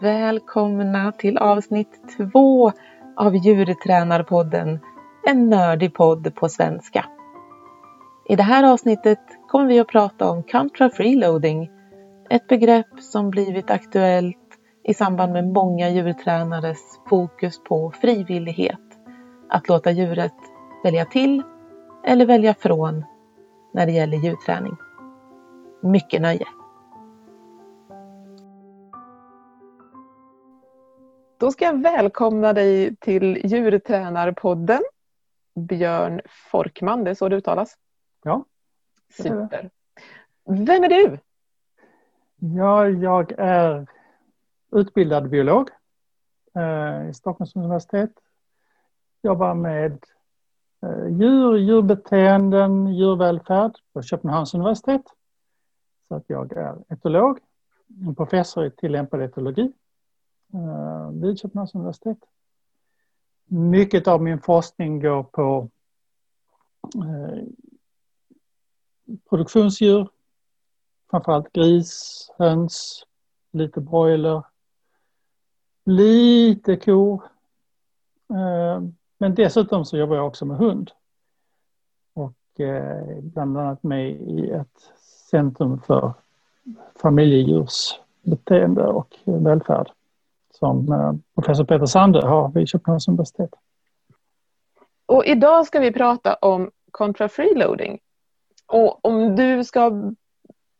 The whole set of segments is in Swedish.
Välkomna till avsnitt två av Djurtränarpodden, en nördig podd på svenska. I det här avsnittet kommer vi att prata om contra freeloading, ett begrepp som blivit aktuellt i samband med många djurtränares fokus på frivillighet, att låta djuret välja till eller välja från när det gäller djurträning. Mycket nöje! Då ska jag välkomna dig till Djurtränarpodden. Björn Forkman, det är så det uttalas? Ja. Super. Vem är du? Ja, jag är utbildad biolog eh, i Stockholms universitet. Jobbar med eh, djur, djurbeteenden, djurvälfärd på Köpenhamns universitet. Så att jag är etolog, en professor i tillämpad etologi Eh, vid Köpenhamns universitet. Mycket av min forskning går på eh, produktionsdjur, framförallt gris, höns, lite broiler, lite kor. Eh, men dessutom så jobbar jag också med hund. Och eh, bland annat med i ett centrum för familjedjursbeteende och välfärd som eh, professor Peter Sande har vid Köpenhamns universitet. Och idag ska vi prata om contra freeloading. Och om du ska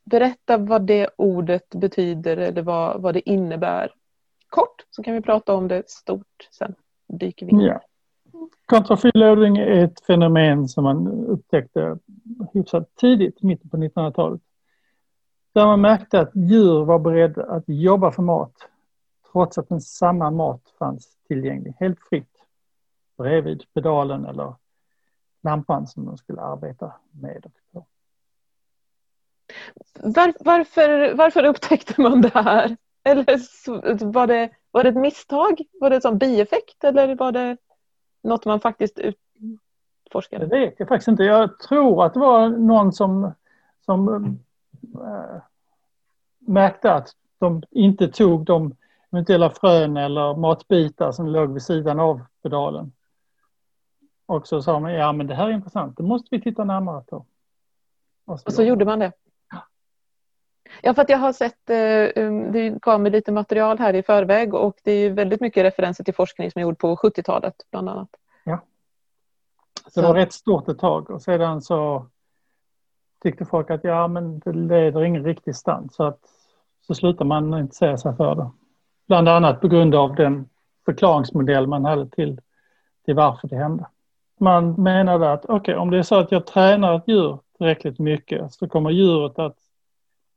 berätta vad det ordet betyder eller vad, vad det innebär kort så kan vi prata om det stort sen. Dyker vi in. Ja. Contra freeloading är ett fenomen som man upptäckte hyfsat tidigt, mitten på 1900-talet. Där man märkte att djur var beredda att jobba för mat trots att en samma mat fanns tillgänglig helt fritt bredvid pedalen eller lampan som de skulle arbeta med. Var, varför, varför upptäckte man det här? Eller var det, var det ett misstag? Var det en bieffekt eller var det något man faktiskt utforskade? Det vet jag faktiskt inte. Jag tror att det var någon som, som äh, märkte att de inte tog de eventuella frön eller matbitar som låg vid sidan av pedalen. Och så sa man, ja men det här är intressant, det måste vi titta närmare på. Och så, och så gjorde man det? Ja, för att jag har sett, eh, det gav mig lite material här i förväg och det är väldigt mycket referenser till forskning som är gjord på 70-talet bland annat. Ja. Så det var rätt stort ett tag och sedan så tyckte folk att ja men det leder ingen riktig stand så att så slutar man intressera sig för det. Bland annat på grund av den förklaringsmodell man hade till, till varför det hände. Man menade att okej, okay, om det är så att jag tränar ett djur tillräckligt mycket så kommer djuret att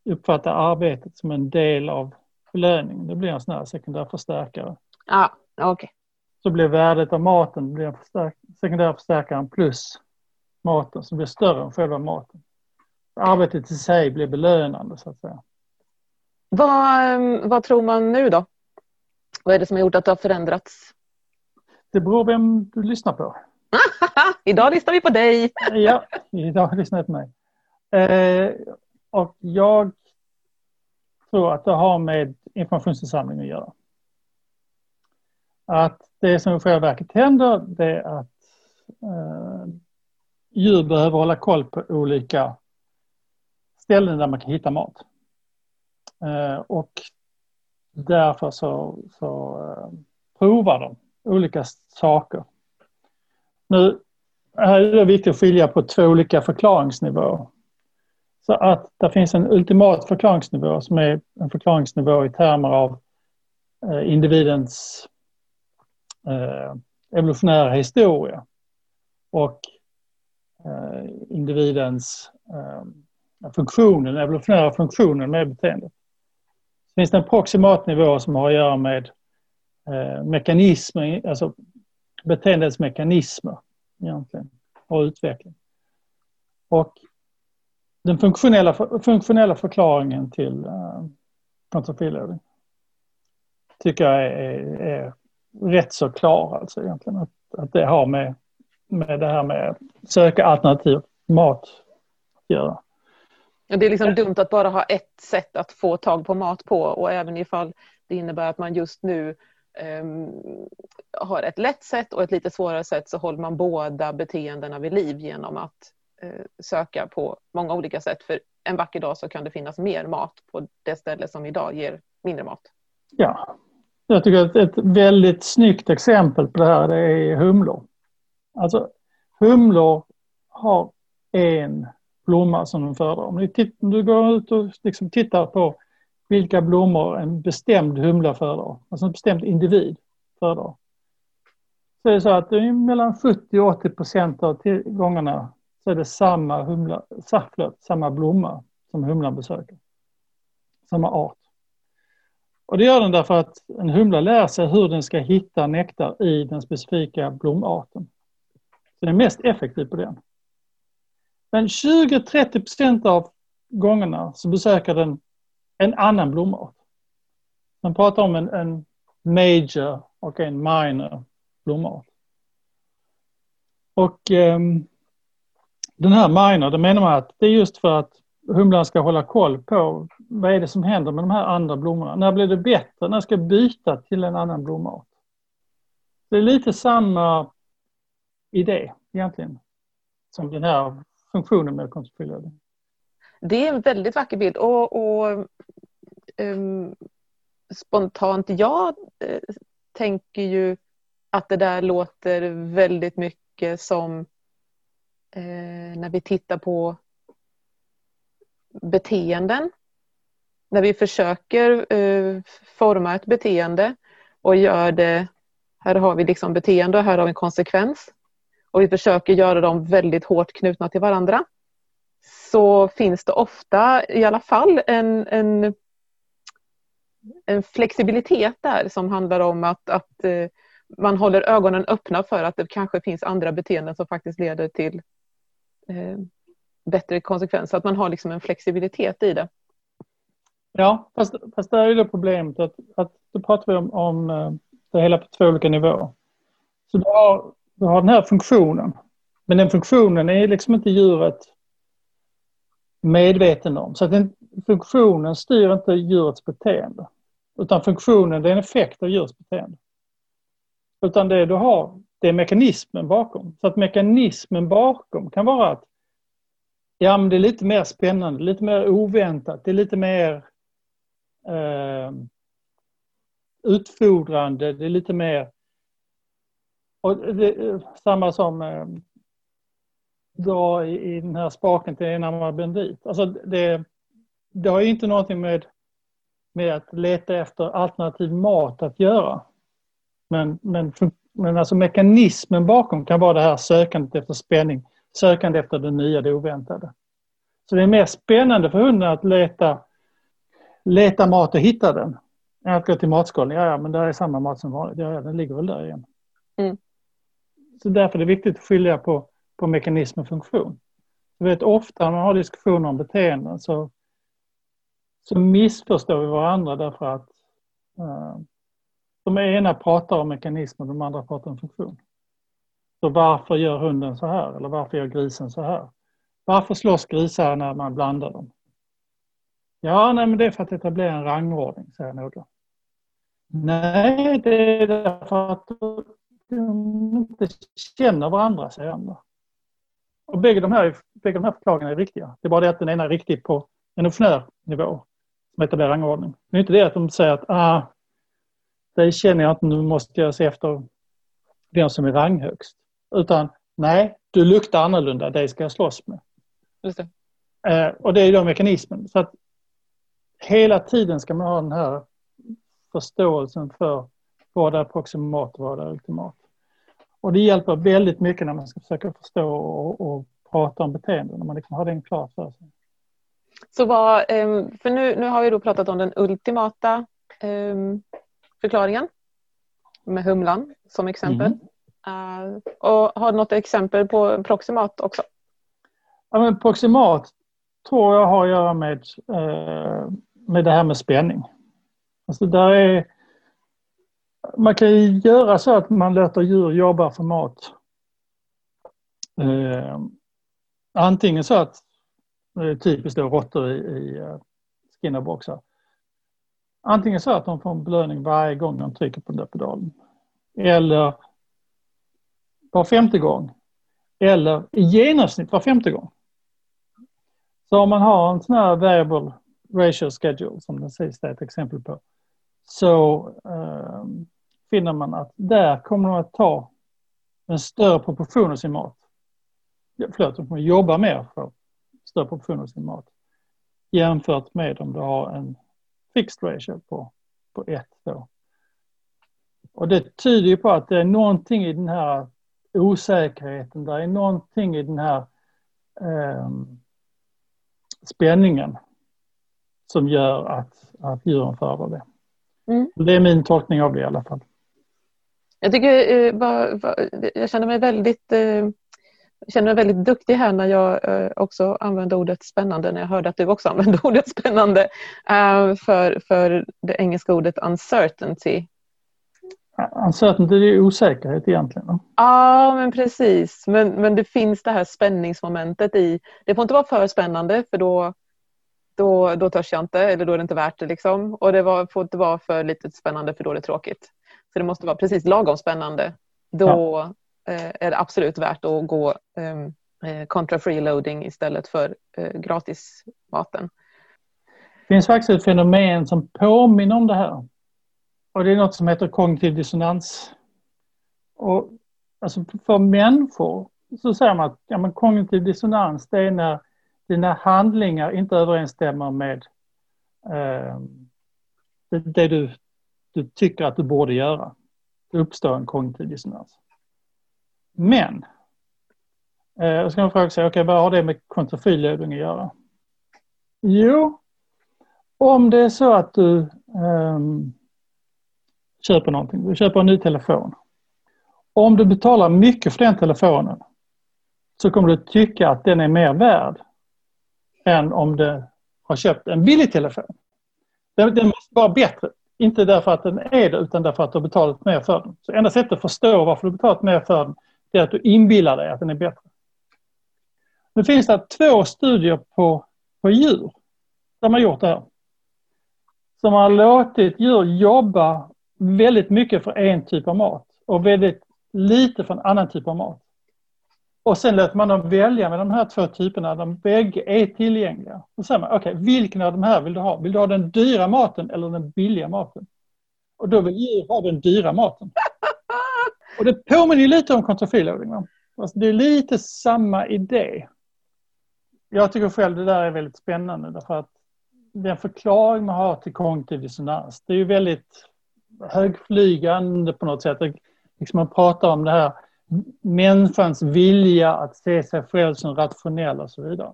uppfatta arbetet som en del av belöningen. Det blir en sån här sekundär förstärkare. Ja, okej. Okay. Så blir värdet av maten blir en förstärk sekundär förstärkaren plus maten som blir större än själva maten. Arbetet i sig blir belönande så att säga. Vad, vad tror man nu då? Vad är det som har gjort att det har förändrats? Det beror vem du lyssnar på. idag lyssnar vi på dig. ja, idag lyssnar jag på mig. Eh, och jag tror att det har med informationsinsamling att göra. Att det som i själva verket händer det är att eh, djur behöver hålla koll på olika ställen där man kan hitta mat. Eh, och därför så, så eh, provar de olika saker. Nu här är det viktigt att skilja på två olika förklaringsnivåer. Så att det finns en ultimat förklaringsnivå som är en förklaringsnivå i termer av eh, individens eh, evolutionära historia och eh, individens eh, funktion, evolutionära funktionen med beteendet. Finns det en proximat nivå som har att göra med eh, mekanismer, alltså beteendets mekanismer egentligen och utveckling. Och den funktionella, funktionella förklaringen till uh, tycker jag är, är, är, rätt så klar alltså egentligen. Att, att det har med, med det här med söka alternativ mat att göra. Det är liksom dumt att bara ha ett sätt att få tag på mat på och även ifall det innebär att man just nu um, har ett lätt sätt och ett lite svårare sätt så håller man båda beteendena vid liv genom att uh, söka på många olika sätt. För en vacker dag så kan det finnas mer mat på det ställe som idag ger mindre mat. Ja, jag tycker att ett väldigt snyggt exempel på det här det är humlor. Alltså humlor har en blomma som de föredrar. Om du går ut och liksom tittar på vilka blommor en bestämd humla föredrar, alltså en bestämd individ föredrar. Så är det så att det är mellan 70 och 80 procent av gångerna så är det samma, humla, samma blomma som humlan besöker. Samma art. Och det gör den därför att en humla lär sig hur den ska hitta nektar i den specifika blomarten. Så den är mest effektiv på den. Men 20-30 procent av gångerna så besöker den en annan blomart. Man pratar om en, en major och en minor blomart. Och eh, den här minor, det menar man att det är just för att humlan ska hålla koll på vad är det som händer med de här andra blommorna. När blir det bättre? När ska jag byta till en annan blomart? Det är lite samma idé egentligen som den här funktionen med konstfyllnader. Det är en väldigt vacker bild och, och um, spontant jag eh, tänker ju att det där låter väldigt mycket som eh, när vi tittar på beteenden. När vi försöker eh, forma ett beteende och gör det, här har vi liksom beteende och här har vi en konsekvens och vi försöker göra dem väldigt hårt knutna till varandra så finns det ofta i alla fall en, en, en flexibilitet där som handlar om att, att eh, man håller ögonen öppna för att det kanske finns andra beteenden som faktiskt leder till eh, bättre konsekvenser. Att man har liksom en flexibilitet i det. Ja, fast, fast där är det problemet att, att då pratar vi om, om eh, det hela på två olika nivåer. Så du har du har den här funktionen. Men den funktionen är liksom inte djuret medveten om. Så att den, funktionen styr inte djurets beteende. Utan funktionen är en effekt av djurets beteende. Utan det du har, det är mekanismen bakom. Så att mekanismen bakom kan vara att ja, men det är lite mer spännande, lite mer oväntat, det är lite mer eh, utfordrande, det är lite mer och det, samma som eh, dra i, i den här spaken till enarmad bandit. Alltså det, det har ju inte någonting med, med att leta efter alternativ mat att göra. Men, men, men alltså mekanismen bakom kan vara det här sökandet efter spänning, sökandet efter det nya, det oväntade. Så det är mer spännande för hunden att leta, leta mat och hitta den. Än att gå till matskålen, ja, ja men det är samma mat som vanligt, ja, ja den ligger väl där igen. Mm. Så därför är det viktigt att skilja på, på mekanism och funktion. Jag vet ofta när man har diskussioner om beteenden så, så missförstår vi varandra därför att eh, de ena pratar om mekanism och de andra pratar om funktion. Så varför gör hunden så här? Eller varför gör grisen så här? Varför slåss grisar när man blandar dem? Ja, nej, men det är för att etablera en rangordning, säger några. Nej, det är därför att de inte känner varandra, säger andra. Och bägge de, här, bägge de här förklaringarna är riktiga. Det är bara det att den ena är riktig på en evolutionär nivå, som etablerar rangordning. Det är inte det att de säger att ah, det känner jag inte, nu måste jag se efter vem som är ranghögst. Utan nej, du luktar annorlunda, dig ska jag slåss med. Det. Eh, och det är då mekanismen. Så att hela tiden ska man ha den här förståelsen för vad är proximat och vad är ultimat. Och det hjälper väldigt mycket när man ska försöka förstå och, och prata om beteenden, när man liksom har den klart för sig. Så vad, ehm, för nu, nu har vi då pratat om den ultimata um, förklaringen med humlan som exempel. Mm. Uh, och har du något exempel på proximat också? Ja, men proximat tror jag har att göra med, uh, med det här med spänning. Alltså där är man kan ju göra så att man låter djur jobba för mat. Eh, antingen så att Det är typiskt då råttor i, i eh, skinnerboxar. Antingen så att de får en belöning varje gång de trycker på den där pedalen. Eller var femte gång. Eller i genomsnitt var femte gång. Så om man har en sån här variable ratio schedule som den sista är ett exempel på. Så um, finner man att där kommer de att ta en större proportion av sin mat. Förlåt, de kommer jobba mer för större proportion av sin mat. Jämfört med om du har en fixed ratio på, på ett då. Och det tyder ju på att det är någonting i den här osäkerheten, det är någonting i den här eh, spänningen som gör att, att djuren föredrar det. Mm. Det är min tolkning av det i alla fall. Jag tycker eh, jag känner mig väldigt eh, känner mig väldigt duktig här när jag eh, också använde ordet spännande när jag hörde att du också använde ordet spännande för, för det engelska ordet uncertainty. Uncertainty är osäkerhet egentligen. Ja, men precis. Men, men det finns det här spänningsmomentet i, det får inte vara för spännande för då, då, då törs jag inte eller då är det inte värt det. Liksom. Och det var, får inte vara för lite spännande för då är det tråkigt. Så det måste vara precis lagom spännande. Då ja. eh, är det absolut värt att gå ehm, eh, contra freeloading istället för eh, gratismaten. Det finns faktiskt ett fenomen som påminner om det här. Och det är något som heter kognitiv dissonans. Och alltså för människor så säger man att ja, men kognitiv dissonans det är när dina handlingar inte överensstämmer med eh, det, det, du, du tycker att du borde göra. Det uppstår en kognitiv dissonans. Men, eh, då ska man fråga sig, okay, vad har det med kontrafilövning att göra? Jo, om det är så att du um, köper någonting, du köper en ny telefon. Om du betalar mycket för den telefonen så kommer du tycka att den är mer värd än om du har köpt en billig telefon. Den, den måste vara bättre. Inte därför att den är det utan därför att du har betalat mer för den. Så enda sättet att förstå varför du betalat mer för den är att du inbillar dig att den är bättre. Nu finns det två studier på, på djur där man gjort det här. Som har låtit djur jobba väldigt mycket för en typ av mat och väldigt lite för en annan typ av mat. Och sen låter man dem välja med de här två typerna, de bägge är tillgängliga. Då säger man, okej, okay, vilken av de här vill du ha? Vill du ha den dyra maten eller den billiga maten? Och då vill djur ha den dyra maten. Och det påminner lite om kontrafilodling. Alltså det är lite samma idé. Jag tycker själv det där är väldigt spännande därför att den förklaring man har till kognitiv dissonans, det är ju väldigt högflygande på något sätt. Liksom man pratar om det här människans vilja att se sig själv som rationell och så vidare.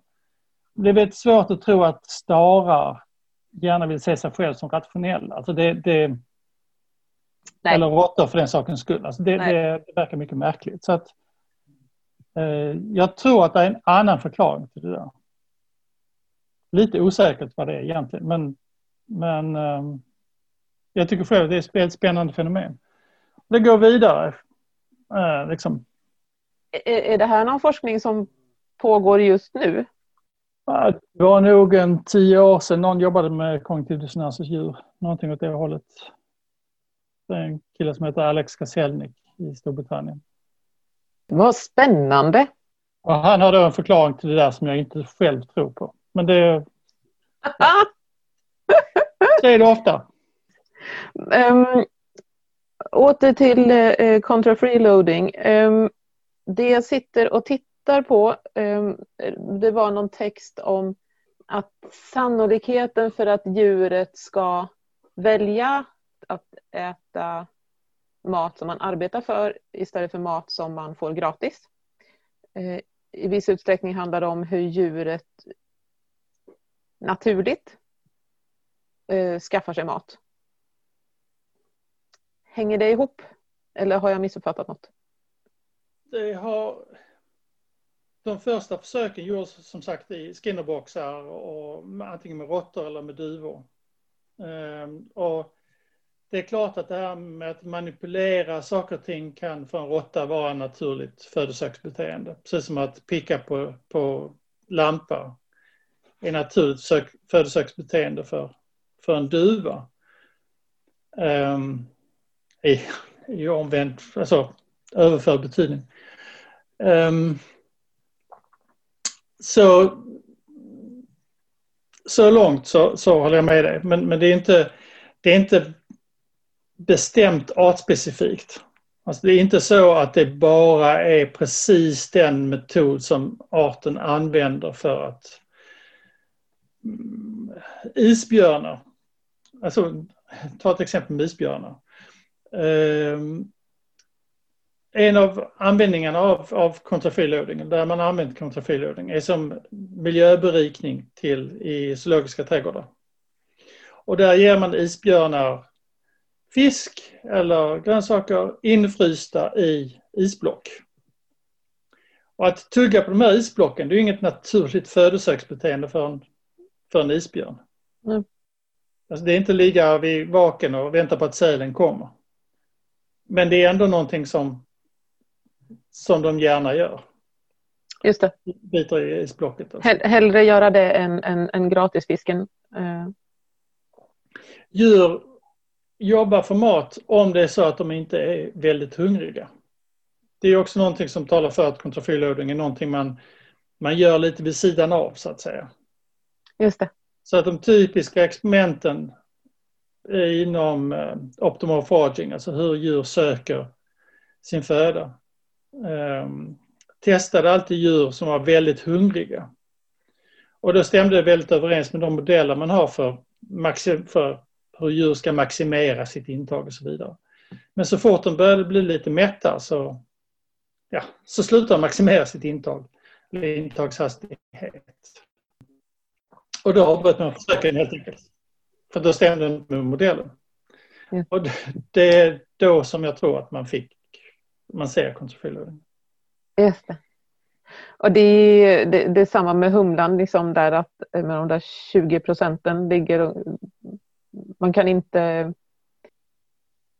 Det är väldigt svårt att tro att starar gärna vill se sig själv som rationell. Alltså det, det eller råttor för den sakens skull. Alltså det, det, det, verkar mycket märkligt. Så att, eh, jag tror att det är en annan förklaring till det där. Lite osäkert vad det är egentligen men, men eh, jag tycker själv att det är ett spännande fenomen. Det går vidare. Eh, liksom. är, är det här någon forskning som pågår just nu? Det var nog en tio år sedan någon jobbade med kognitiv dissonans hos djur. Någonting åt det hållet. Det är en kille som heter Alex Kaselnik i Storbritannien. Vad spännande! Och han har då en förklaring till det där som jag inte själv tror på. Men det... det är det ofta. Um, åter till eh, contra freeloading. Um, det jag sitter och tittar på, um, det var någon text om att sannolikheten för att djuret ska välja att äta mat som man arbetar för istället för mat som man får gratis. Eh, I viss utsträckning handlar det om hur djuret naturligt eh, skaffar sig mat. Hänger det ihop? Eller har jag missuppfattat något? Det har... De första försöken gjordes som sagt i skinnerboxar och antingen med råttor eller med duvor. Ehm, och det är klart att det här med att manipulera saker och ting kan för en råtta vara naturligt födosöksbeteende. Precis som att picka på, på lampa är naturligt födosöksbeteende för, för en duva. Um, i, i omvänd, alltså överförd betydning. Um, så, så långt så, så håller jag med dig, men, men det, är inte, det är inte bestämt artspecifikt. Alltså det är inte så att det bara är precis den metod som arten använder för att mm, isbjörnar, alltså ta ett exempel med isbjörnar. Um, en av användningarna av, av kontrafreeloading, där man använt kontrafreeloading, är som miljöberikning till i zoologiska trädgårdar. Och där ger man isbjörnar fisk eller grönsaker infrysta i isblock. Och att tugga på de här isblocken, det är inget naturligt födosöksbeteende för en, för en isbjörn. Mm. Alltså det är inte ligga vid vaken och vänta på att sälen kommer. Men det är ändå någonting som, som de gärna gör. Just det. Biter i isblocket. Alltså. Hellre göra det än, än, än gratisfisken. Eh. Djur jobbar för mat om det är så att de inte är väldigt hungriga. Det är också någonting som talar för att kontrafreeloading är någonting man, man gör lite vid sidan av så att säga. Just det. Så att de typiska experimenten inom eh, optimal foraging, alltså hur djur söker sin föda. Ehm, testade alltid djur som var väldigt hungriga. Och då stämde det väldigt överens med de modeller man har för, för hur djur ska maximera sitt intag och så vidare. Men så fort de började bli lite mätta så, ja, så slutade de maximera sitt intag, eller intagshastighet. Och då avbröt man försöken helt enkelt. För då stämde det med modellen. Mm. Och det är då som jag tror att man fick, man ser kontrafyllering. Just det. Och det är, det, det är samma med humlan, liksom där att med de där 20 procenten ligger man kan inte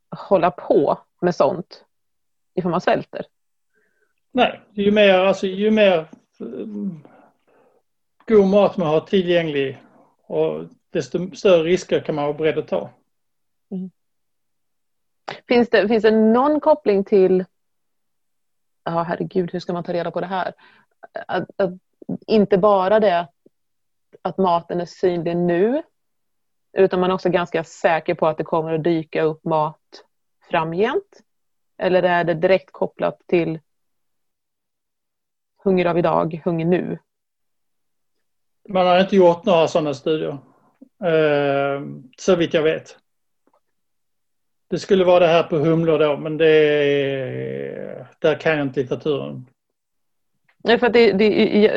hålla på med sånt ifall man svälter. Nej, ju mer, alltså, ju mer god mat man har tillgänglig och desto större risker kan man vara beredd att ta. Mm. Finns, det, finns det någon koppling till, ja herregud hur ska man ta reda på det här? Att, att, inte bara det att, att maten är synlig nu utan man är också ganska säker på att det kommer att dyka upp mat framgent. Eller är det direkt kopplat till hunger av idag, hunger nu? Man har inte gjort några sådana studier. Eh, så vitt jag vet. Det skulle vara det här på humlor då, men det, där kan jag inte litteraturen. Nej, för det, det,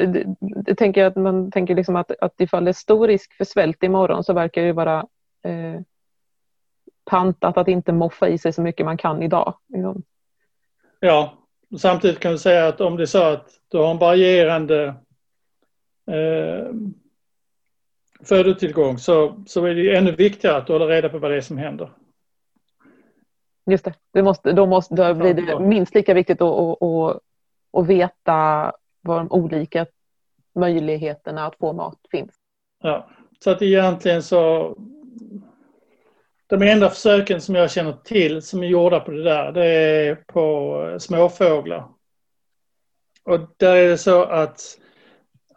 det, det, tänker jag att man tänker liksom att, att ifall det är stor risk för svält imorgon så verkar det vara eh, pantat att inte moffa i sig så mycket man kan idag. Liksom. Ja, samtidigt kan vi säga att om det är så att du har en varierande eh, födotillgång så, så är det ännu viktigare att du håller reda på vad det är som händer. Just det, det måste, då, måste, då blir det minst lika viktigt att, att, att, att veta var de olika möjligheterna att få mat finns. Ja, så att egentligen så de enda försöken som jag känner till som är gjorda på det där, det är på småfåglar. Och där är det så att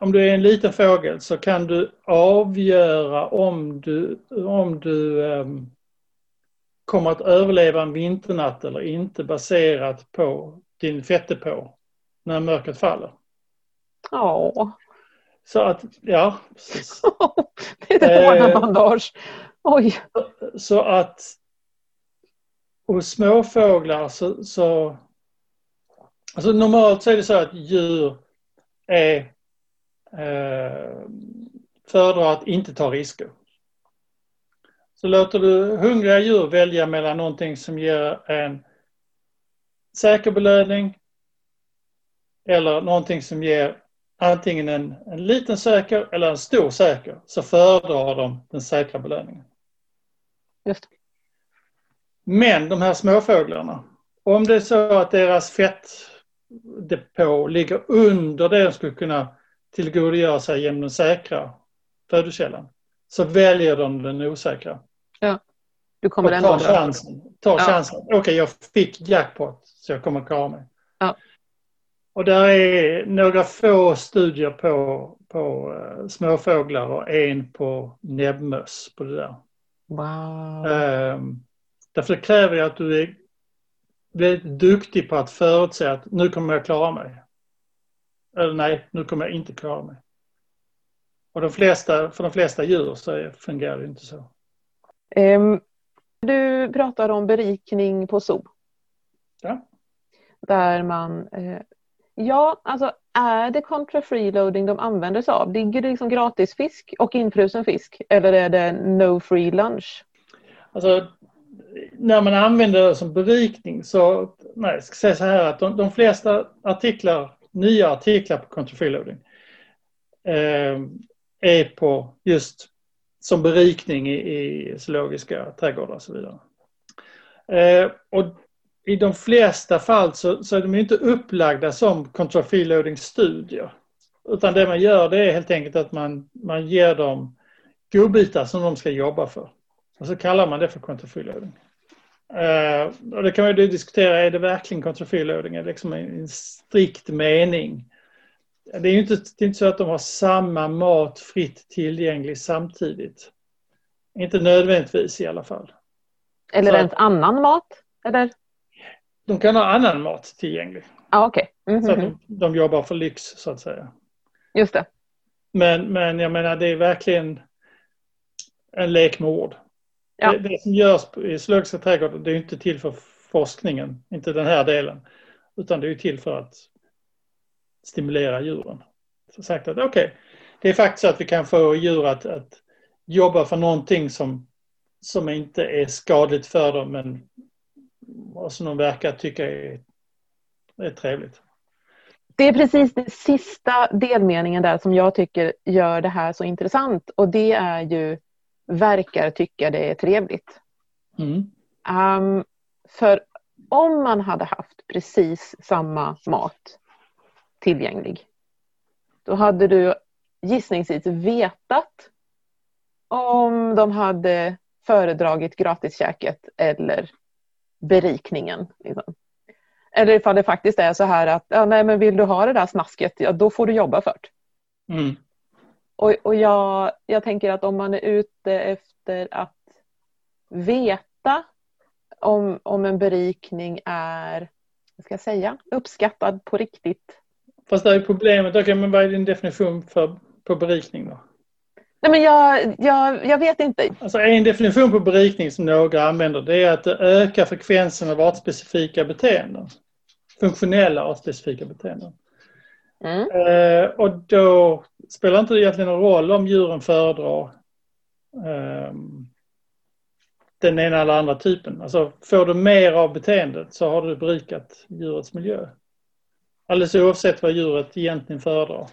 om du är en liten fågel så kan du avgöra om du, om du um, kommer att överleva en vinternatt eller inte baserat på din fettdepå när mörkret faller. Ja. Så att, ja. det är ett bandage. Oj. Så att hos småfåglar så, så alltså normalt så är det så att djur är eh, föredrar att inte ta risker. Så låter du hungriga djur välja mellan någonting som ger en säker belöning eller någonting som ger antingen en, en liten säker eller en stor säker så föredrar de den säkra belöningen. Just. Men de här småfåglarna, om det är så att deras fettdepå ligger under det de skulle kunna tillgodogöra sig genom den säkra födokällan så väljer de den osäkra. Ja. Du kommer ändå tar chansen. Tar Ja. chansen. Okej, jag fick jackpot så jag kommer klara mig. Ja. Och där är några få studier på, på eh, småfåglar och en på näbbmöss på det där. Wow. Ehm, därför kräver ju att du är väldigt duktig på att förutse att nu kommer jag klara mig. Eller nej, nu kommer jag inte klara mig. Och de flesta, för de flesta djur så fungerar det inte så. Ehm, du pratar om berikning på zoo. Ja. Där man... Eh, ja, alltså är det contra freeloading de använder sig av? Ligger det liksom gratisfisk och infrusen fisk? Eller är det no free lunch? Alltså, när man använder det som berikning så, nej, jag ska säga så här att de, de flesta artiklar, nya artiklar på contra freeloading eh, är på just som berikning i, i zoologiska trädgårdar och så vidare. Eh, och i de flesta fall så, så är de inte upplagda som contra freeloading studier. Utan det man gör det är helt enkelt att man, man ger dem godbitar som de ska jobba för. Och så kallar man det för contra freeloading och det kan man ju diskutera, är det verkligen det liksom en, en strikt mening? Det är ju inte, är inte så att de har samma mat fritt tillgänglig samtidigt. Inte nödvändigtvis i alla fall. Eller Så- ens annan mat? Eller? De kan ha annan mat tillgänglig. Ja, okej. Mhm, Så att de, de jobbar för lyx så att säga. Just det. Men, men jag menar det är verkligen en lek med ord. Ja. Det, det som görs i zoologiska trädgårdar det är inte till för forskningen, inte den här delen. Utan det är till för att stimulera djuren. Så sagt att okej, det är faktiskt så att vi kan få djur att, att jobba för någonting som, som inte är skadligt för dem men som de verkar tycka är, är trevligt. Det är precis den sista delmeningen där som jag tycker gör det här så intressant. Och det är ju verkar tycka det är trevligt. Mm. Ehm, för om man hade haft precis samma mat tillgänglig, då hade du gissningsvis vetat om de hade föredragit gratiskäket eller berikningen. Liksom. Eller ifall det faktiskt är så här att ja, nej, men vill du ha det där snasket, ja, då får du jobba för det. Mm. Och, och jag, jag tänker att om man är ute efter att veta om, om en berikning är, vad ska jag säga, uppskattad på riktigt. Fast det är problemet, okej men vad är din definition för, på berikning då? Nej men jag, jag, jag vet inte. Alltså en definition på berikning som några använder det är att det ökar frekvensen av artspecifika beteenden. Funktionella artspecifika beteenden. Mm. Eh, och då spelar inte det egentligen någon roll om djuren föredrar eh, den ena eller andra typen. Alltså får du mer av beteendet så har du berikat djurets miljö. Alldeles oavsett vad djuret egentligen föredrar.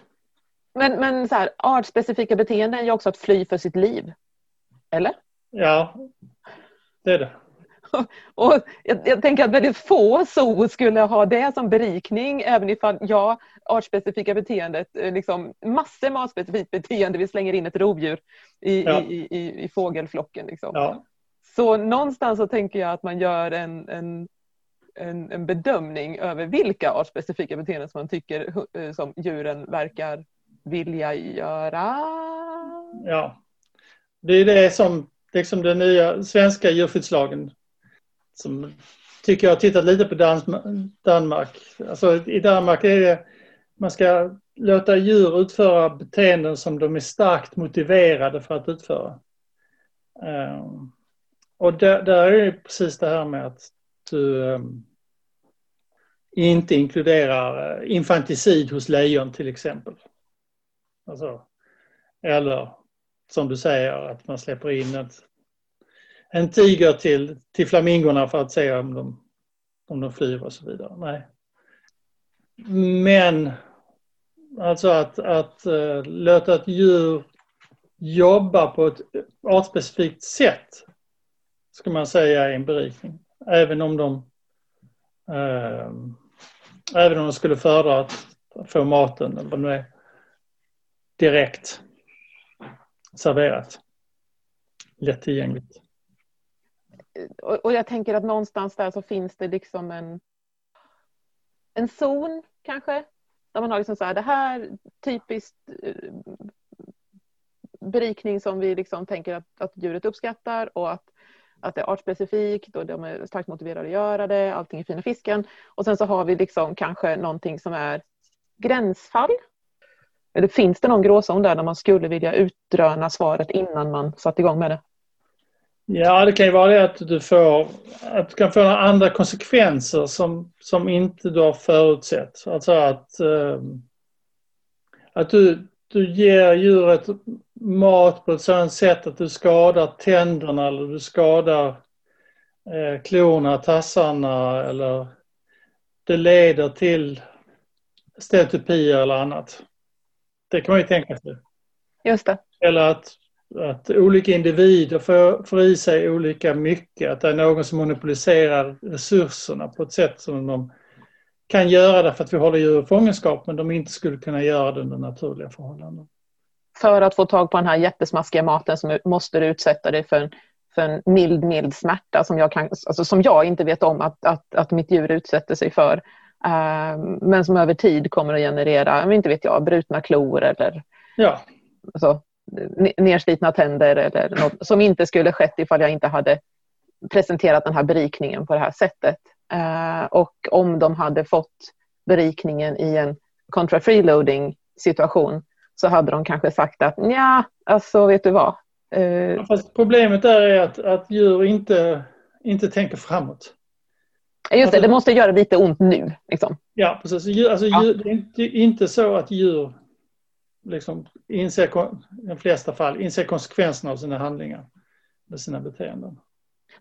Men, men så här, artspecifika beteenden är ju också att fly för sitt liv. Eller? Ja, det är det. Och jag, jag tänker att väldigt få zoo skulle ha det som berikning även ifall ja, artspecifika beteendet, eh, liksom massor med artspecifikt beteende, vi slänger in ett rovdjur i, Ja. i, i, i fågelflocken. Liksom. Ja, Så någonstans så tänker jag att man gör en, en, en, en bedömning över vilka artspecifika beteenden som man tycker eh, som djuren verkar vilja göra. ja. Det är det som liksom den nya svenska djurskyddslagen som tycker jag har tittat lite på Dans- Danmark. Alltså i Danmark är det man ska låta djur utföra beteenden som de är starkt motiverade för att utföra. Ehm, och där, där är det precis det här med att du ehm, inte inkluderar eh, infanticid hos lejon till exempel. Alltså, eller som du säger att man släpper in ett, en tiger till, till flamingorna för att se om de, om de flyr och så vidare. Nej. Men alltså att, att uh, låta ett djur jobba på ett artspecifikt sätt ska man säga är en berikning. Även om de uh, även om de skulle föredra att få maten eller vad det nu är direkt. serverat. Lättillgängligt. Och, och jag tänker att någonstans där så finns det liksom en, en zon kanske. Där man har liksom så här, det här typiskt eh, berikning som vi liksom tänker att, att djuret uppskattar och att, att det är artspecifikt och de är starkt motiverade att göra det. Allting är fina fisken. Och sen så har vi liksom kanske någonting som är gränsfall. Eller finns det någon gråzon där, där man skulle vilja utröna svaret innan man satt igång med det? Ja, det kan ju vara det att du får att du kan få några andra konsekvenser som, som inte du har förutsett. Alltså att, eh, att du, du ger djuret mat på ett sådant sätt att du skadar tänderna eller du skadar eh, klorna, tassarna eller det leder till stereotypier eller annat. Det kan man ju tänka sig. Just det. Eller att, att olika individer får, får i sig olika mycket. Att det är någon som monopoliserar resurserna på ett sätt som de kan göra därför att vi håller djur i fångenskap men de inte skulle kunna göra det under naturliga förhållanden. För att få tag på den här jättesmaskiga maten så måste du utsätta dig för en, för en mild, mild smärta som jag, kan, alltså som jag inte vet om att, att, att mitt djur utsätter sig för. Uh, men som över tid kommer att generera, inte vet jag, brutna klor eller ja. alltså, nerslitna tänder eller något som inte skulle skett ifall jag inte hade presenterat den här berikningen på det här sättet. Uh, och om de hade fått berikningen i en contra freeloading situation så hade de kanske sagt att ja, alltså vet du vad. Uh, ja, fast problemet där är att, att djur inte, inte tänker framåt. Just det, alltså, det måste göra lite ont nu. Liksom. Ja, precis. Alltså, ja. Djur, det är inte så att djur liksom inser, i de flesta fall inser konsekvenserna av sina handlingar med sina beteenden.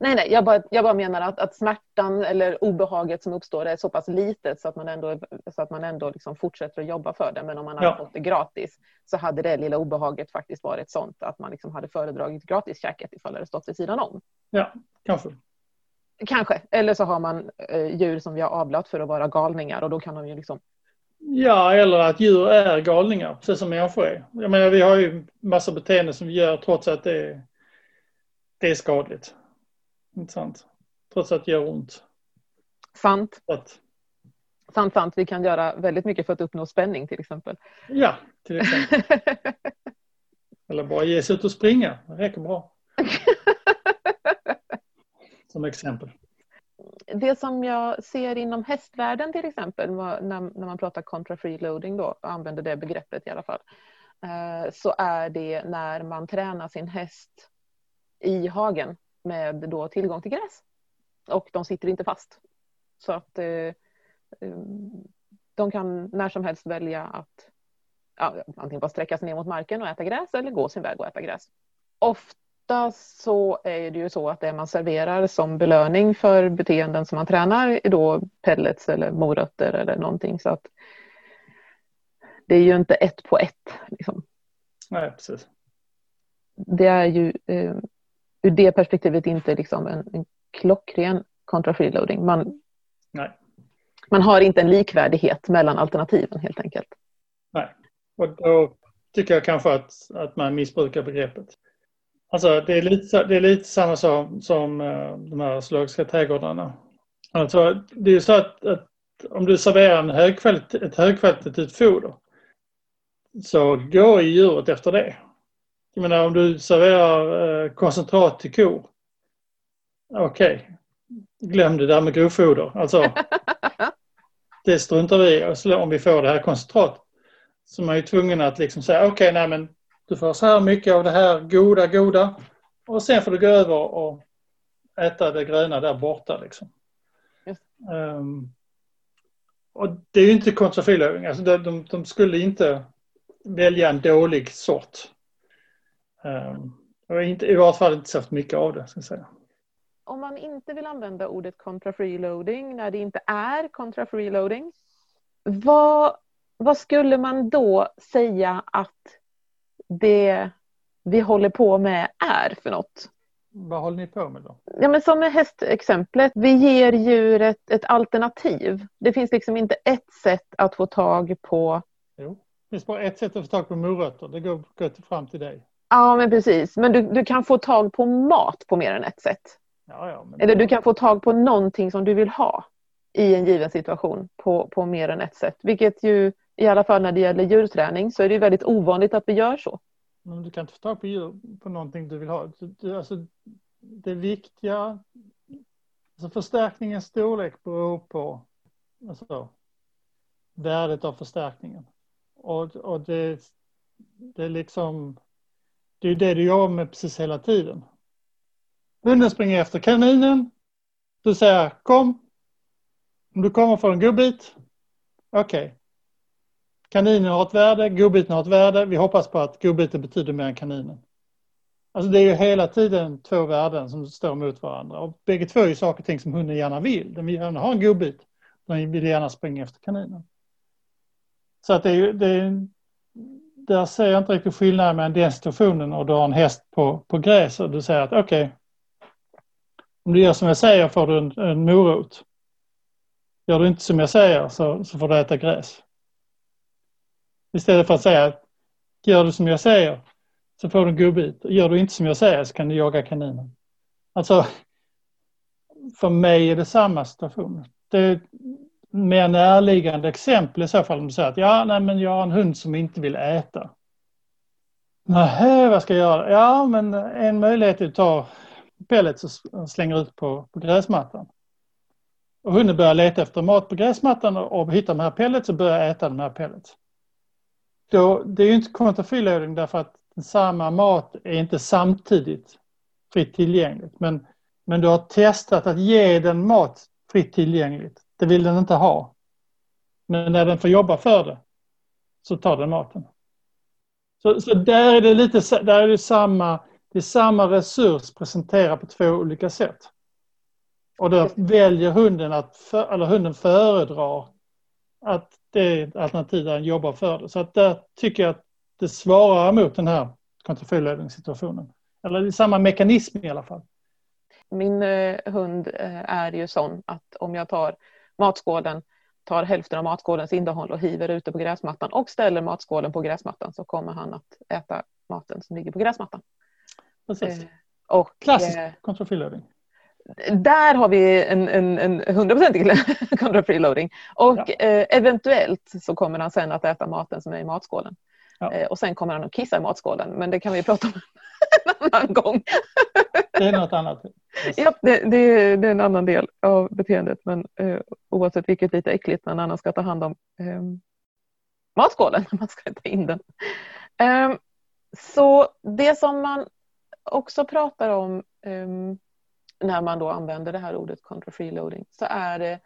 Nej, nej, jag bara, jag bara menar att, att smärtan eller obehaget som uppstår är så pass litet så att man ändå, så att man ändå liksom fortsätter att jobba för det. Men om man hade ja. fått det gratis så hade det lilla obehaget faktiskt varit sånt att man liksom hade föredragit gratiskäket ifall det hade stått vid sidan om. Ja, kanske. Kanske. Eller så har man eh, djur som vi har avlat för att vara galningar och då kan de ju liksom Ja, eller att djur är galningar, precis som människor är. Jag menar, vi har ju massa beteenden som vi gör trots att det är, det är skadligt. Inte sant? Trots att det gör ont. Sant. Att, sant, sant. Vi kan göra väldigt mycket för att uppnå spänning till exempel. Ja, till exempel. eller bara ge sig ut och springa. Det räcker bra. som exempel. Det som jag ser inom hästvärlden till exempel, när, när man pratar contra freeloading då, och använder det begreppet i alla fall, eh, så är det när man tränar sin häst i hagen med då tillgång till gräs. Och de sitter inte fast. Så att eh, eh, de kan när som helst välja att ja, antingen bara sträcka sig ner mot marken och äta gräs eller gå sin väg och äta gräs. Ofta ofta så är det ju så att det man serverar som belöning för beteenden som man tränar är då pellets eller morötter eller någonting. Så att det är ju inte ett på ett. Liksom. Nej, precis. Det är ju eh, ur det perspektivet inte liksom en, en klockren kontra freeloading. Man, Nej. man har inte en likvärdighet mellan alternativen helt enkelt. Nej, och då tycker jag kanske att, att man missbrukar begreppet. Alltså det är lite, det är lite samma som, som uh, de här zoologiska trädgårdarna. Alltså, det är så att, att om du serverar en högkvalit ett högkvalitativt foder så går ju djuret efter det. Jag menar om du serverar eh, koncentrat till kor. Okej, okay. glöm det där med grovfoder. Alltså, det struntar vi i om vi får det här koncentratet. Så man är ju tvungen att liksom säga okej, okay, nej men du får så här mycket av det här goda, goda. Och sen får du gå över och äta det gröna där borta. Liksom. Um, och det är ju inte kontrafilövning. Alltså de, de, de, skulle inte välja en dålig sort. Um, och inte, I varje fall inte särskilt mycket av det. Ska säga. Om man inte vill använda ordet contra freeloading när det inte är contra freeloading. Vad, vad skulle man då säga att det vi håller på med är för något. Vad håller ni på med då? Ja, men som med hästexemplet, vi ger djuret ett alternativ. Det finns liksom inte ett sätt att få tag på... Jo, det finns bara ett sätt att få tag på morötter. Det går, går fram till dig. Ja, men precis. Men du, du kan få tag på mat på mer än ett sätt. Ja, ja, men... Eller du kan få tag på någonting som du vill ha i en given situation på, på mer än ett sätt. Vilket ju i alla fall när det gäller djurträning så är det väldigt ovanligt att vi gör så. Men du kan inte få tag på, djur, på någonting du vill ha. Du, alltså, det viktiga, alltså förstärkningens storlek beror på alltså, värdet av förstärkningen. Och, och det, det är liksom, det är det du jobbar med precis hela tiden. Hunden springer efter kaninen. Du säger kom. Om du kommer får en godbit. Okej. Okay. Kaninen har ett värde, godbiten har ett värde. Vi hoppas på att godbiten betyder mer än kaninen. Alltså det är ju hela tiden två värden som står mot varandra. Och bägge två är ju saker och ting som hunden gärna vill. Den vill gärna ha en godbit. Den vill gärna springa efter kaninen. Så att det är ju, det är, där ser jag inte riktigt skillnaden mellan den situationen och du har en häst på, på gräs och du säger att okej, okay, om du gör som jag säger får du en, en morot. Gör du inte som jag säger så, så får du äta gräs. Istället för att säga att gör du som jag säger så får du en godbit. Gör du inte som jag säger så kan du jaga kaninen. Alltså, för mig är det samma situation. Det är mer närliggande exempel i så fall om du säger att ja, nej, men jag har en hund som inte vill äta. Nähä, vad ska jag göra? Ja, men en möjlighet är att ta pellets och slänga ut på, på gräsmattan. Och hunden börjar leta efter mat på gräsmattan och, och hittar de här pellets och börjar äta de här pellets. Då, det är ju inte counterfreeloading därför att samma mat är inte samtidigt fritt tillgängligt. Men, men du har testat att ge den mat fritt tillgängligt. Det vill den inte ha. Men när den får jobba för det så tar den maten. Så, så där är det lite där är det samma, det är samma resurs presenterad på två olika sätt. Och då väljer hunden att, för, eller hunden föredrar att det är ett alternativ där den jobbar för det. Så att där tycker jag att det svarar mot den här kontrafylledningssituationen. Eller det är samma mekanism i alla fall. Min eh, hund eh, är ju sån att om jag tar matskålen, tar hälften av matskålens innehåll och hiver ute på gräsmattan och ställer matskålen på gräsmattan så kommer han att äta maten som ligger på gräsmattan. Precis. Eh, och, Klassisk eh, kontrafylledning där har vi en, en, en 100% contra. Och ja. eh, eventuellt så kommer han sen att äta maten som är i matskålen. Ja. Eh, och sen kommer han att kissa i matskålen. Men det kan vi prata om en annan gång. det är något annat. Yes. Ja, det, det, är, det, är, en annan del av beteendet. Men eh, oavsett vilket lite äckligt när en annan ska ta hand om eh, matskålen när man ska ta in den. Eh, så det som man också pratar om ehm, när man då använder det här ordet contra freeloading så är det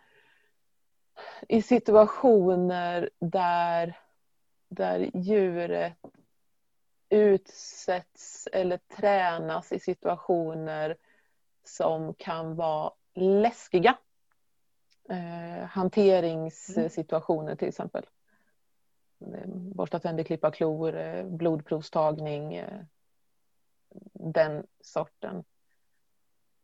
i situationer där, där djuret utsätts eller tränas i situationer som kan vara läskiga. Eh, hanteringssituationer till exempel. Eh, Borsta tänder, klippa klor, eh, blodprovstagning, eh, den sorten.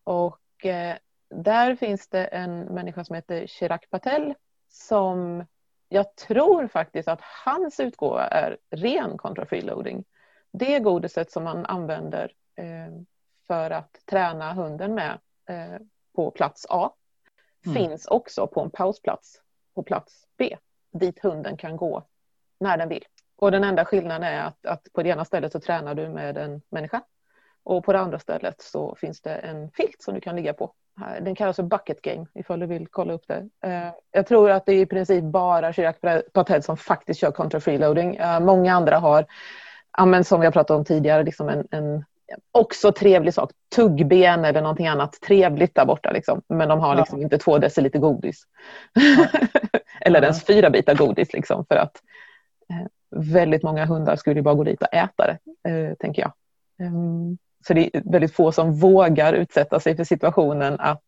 Och eh, där finns det en människa som heter Chirag Patel som jag tror faktiskt att hans utgåva är ren contra freeloading. Det godiset som man använder eh, för att träna hunden med eh, på plats A mm. finns också på en pausplats på plats B dit hunden kan gå när den vill. Och den enda skillnaden är att, att på det ena stället så tränar du med en människa och på det andra stället så finns det en filt som du kan ligga på. Den kallas för bucket game ifall du vill kolla upp det. Eh, jag tror att det är i princip bara Chirac Patel som faktiskt kör contra freeloading. Eh, många andra har, men som vi har pratat om tidigare, liksom en, en också trevlig sak. Tuggben eller någonting annat trevligt där borta. Liksom. Men de har liksom ja. inte två deciliter godis. Ja. eller ens fyra bitar godis. Liksom, för att eh, väldigt många hundar skulle bara gå dit och äta det, tänker jag. Så det är väldigt få som vågar utsätta sig för situationen att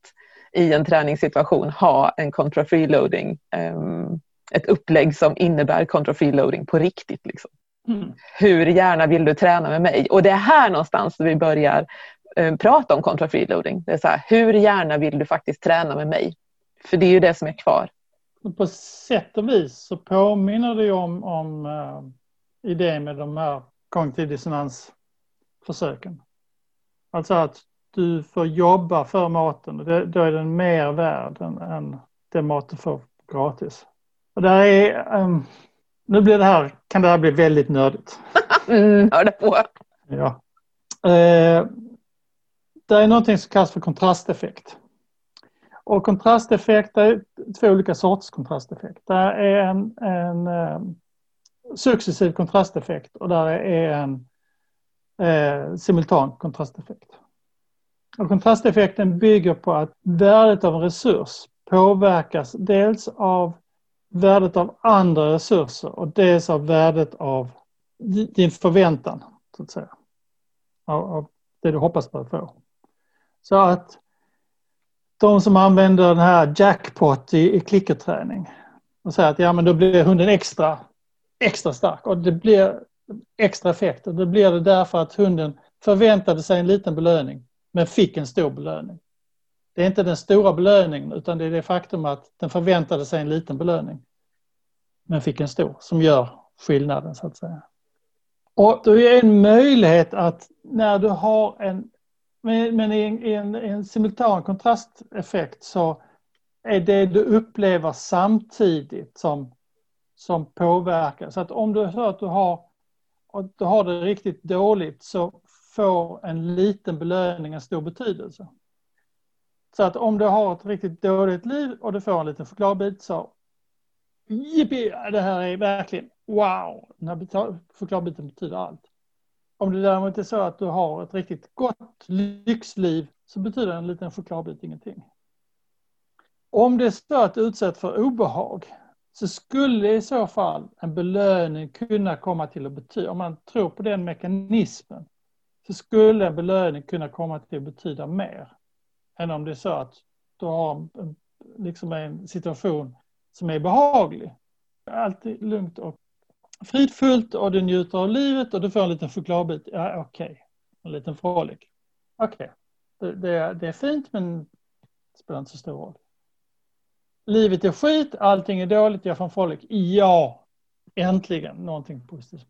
i en träningssituation ha en contra freeloading. Um, ett upplägg som innebär contra freeloading på riktigt. Liksom. Mm. Hur gärna vill du träna med mig? Och det är här någonstans vi börjar um, prata om contra freeloading. Det är så här, hur gärna vill du faktiskt träna med mig? För det är ju det som är kvar. På sätt och vis så påminner det om, om uh, idén med de här kognitiv dissonans försöken. Alltså att du får jobba för maten och det, då är den mer värd än, än den mat du får gratis. Och där är, um, nu blir det här, kan det här bli väldigt nördigt. Mm, hör det på. Ja. Eh, det är någonting som kallas för kontrasteffekt. Och kontrasteffekt, är två olika sorters kontrasteffekt. Det är en, en um, successiv kontrasteffekt och där är en eh, simultan kontrasteffekt. Och kontrasteffekten bygger på att värdet av en resurs påverkas dels av värdet av andra resurser och dels av värdet av din förväntan, så att säga. Av, av det du hoppas på att få. Så att de som använder den här jackpot i, i klickerträning och säger att ja men då blir hunden extra, extra stark och det blir extra effekt och då blir det därför att hunden förväntade sig en liten belöning men fick en stor belöning. Det är inte den stora belöningen utan det är det faktum att den förväntade sig en liten belöning men fick en stor som gör skillnaden så att säga. Och då är en möjlighet att när du har en men, i en, i en, en simultan kontrasteffekt så är det du upplever samtidigt som, som påverkar. Så att om du, hör att du, har, och du har det riktigt dåligt så får en liten belöning en stor betydelse. Så att om du har ett riktigt dåligt liv och du får en liten chokladbit så Jippi, det här är verkligen wow! Den här chokladbiten betyder allt. Om det däremot är så att du har ett riktigt gott lyxliv så betyder en liten chokladbit ingenting. Om det är så att du utsätts för obehag så skulle i så fall en belöning kunna komma till att betyda, om man tror på den mekanismen, så skulle en belöning kunna komma till att betyda mer än om det är så att du har en, liksom en situation som är behaglig. Alltid lugnt och fridfullt och du njuter av livet och du får en liten chokladbit. Ja, okej. Okay. En liten frolic. Okej. Okay. Det, det, det, är fint men det spelar inte så stor roll. Livet är skit, allting är dåligt, jag en frolic. Ja, äntligen någonting positivt.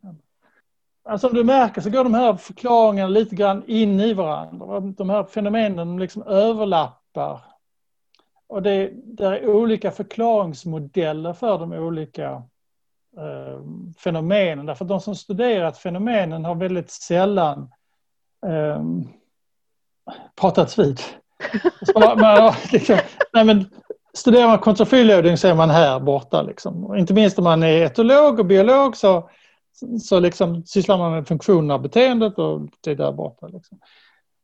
Alltså som du märker så går de här förklaringarna lite grann in i varandra. De här fenomenen liksom överlappar. Och det, det är olika förklaringsmodeller för de olika eh, fenomenen. Därför att de som studerat fenomenen har väldigt sällan eh, pratats vid. man, liksom, nej men, studerar man kontrafylloading så är man här borta. Liksom. Och inte minst om man är etolog och biolog så, så liksom sysslar man med funktionen av beteendet och det är där borta. Liksom.